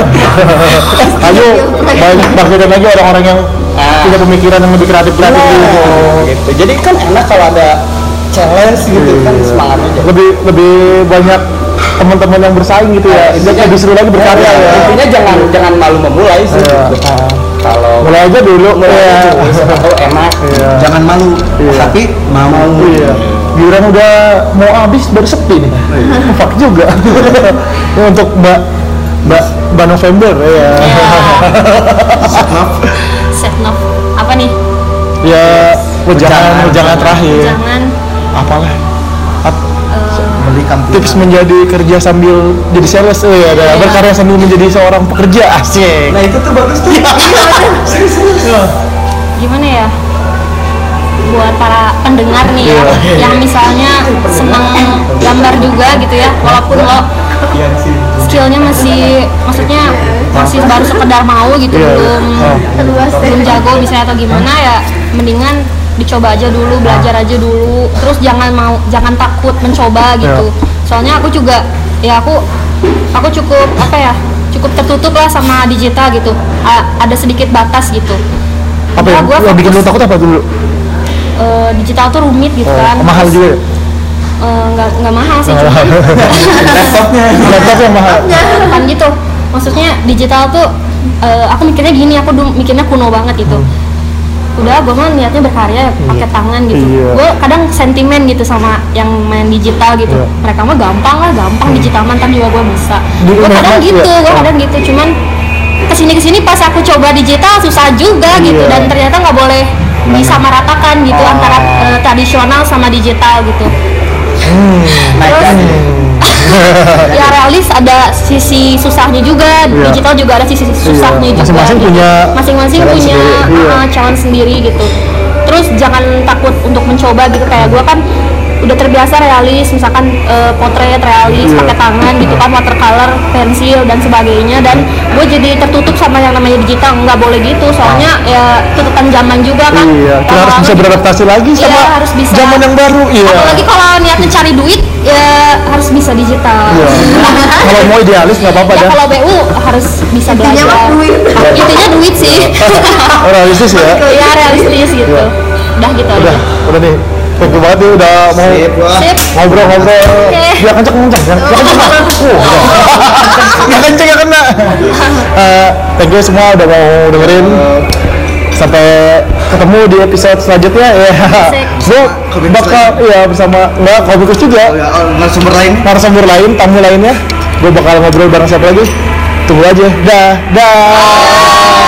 Ayo banyak bangkitan lagi orang-orang yang Ah. punya pemikiran yang lebih kreatif Nah, gitu. gitu. Jadi kan enak kalau ada challenge gitu kan semangatnya jadi Lebih lebih banyak teman-teman yang bersaing gitu ya. Jadi lebih seru lagi berkarya ya. intinya jangan jangan malu memulai sih Iya. gitu. kalau Mulai aja dulu. mulai Iya. dulu, siapa tahu enak Iya. jangan malu Iya. tapi mau Iya. Giliran udah mau habis baru sepi nih. Fuck juga. Ini untuk Mbak Mbak Mbak November ya. set nov apa nih Ya wejangan wejangan terakhir. jangan Apalah. Ap- beli kampung tips menjadi kerja sambil jadi sales. Eh ada Iya. berkarya sambil menjadi seorang pekerja. Asik. Nah itu tuh bagus tuh. Gimana ya? Buat para pendengar nih ya yang misalnya senang gambar juga gitu ya walaupun lo skillnya masih maksudnya masih baru sekedar mau gitu Iya. belum Terluas belum jago misalnya atau gimana ya mendingan dicoba aja dulu belajar aja dulu. Terus jangan mau jangan takut mencoba gitu. Soalnya aku juga ya aku aku cukup apa ya cukup tertutup lah sama digital gitu. A- ada sedikit batas gitu. Apa ya gua yang bikin lu takut apa dulu? Eh, digital tuh rumit gitu kan. oh, mahal Terus, juga ya? eh, nggak nggak mahal sih cuma laptopnya. Laptop yang mahal. Kan gitu. Maksudnya digital tuh eh, aku mikirnya gini aku mikirnya kuno banget gitu udah gue mah niatnya berkarya pakai tangan gitu. Iya. gue kadang sentimen gitu sama yang main digital gitu. Iya. mereka mah gampang lah gampang digital mah ntar juga gue bisa. Gue kadang gitu iya. gue kadang gitu. Cuman ke sini ke sini pas aku coba digital susah juga gitu. Iya. dan ternyata nggak boleh disamaratakan gitu Oh. antara eh, tradisional sama digital gitu. Naik Terus, ya realis ada sisi susahnya juga Iya. digital juga ada sisi susahnya juga Masing-masing gitu. punya masing-masing punya sendiri, iya. uh, challenge sendiri gitu terus jangan takut untuk mencoba gitu kayak gue kan udah terbiasa realis misalkan uh, potret realis Iya. pakai tangan gitu kan watercolor pensil dan sebagainya dan gue jadi tertutup sama yang namanya digital nggak boleh gitu soalnya ya tuntutan zaman juga kan. Iya kita harus bisa juga- beradaptasi lagi Iya, sama harus bisa. zaman yang baru iya. Apalagi kalau niatnya cari duit ya harus bisa digital. Iya. kalau mau idealis nggak apa-apa ya dah. kalau BU harus bisa Intinya belajar. mah duit. intinya duit sih. Realistis ya. Ya realistis gitu. Iya. udah gitu udah aja. udah nih thank you banget nih udah mau ngobrol-ngobrol. Oke. biar kenceng kenceng. Ya kenceng uh, biar kenceng ya kena Eh, thank you semua udah mau dengerin. Sampai ketemu di episode selanjutnya. Ya. Gue bakal ya bersama nggak komikus juga ya, narasumber lain. Narasumber lain tamu lainnya. Gue bakal ngobrol bareng siapa lagi? Tunggu aja. Dah dah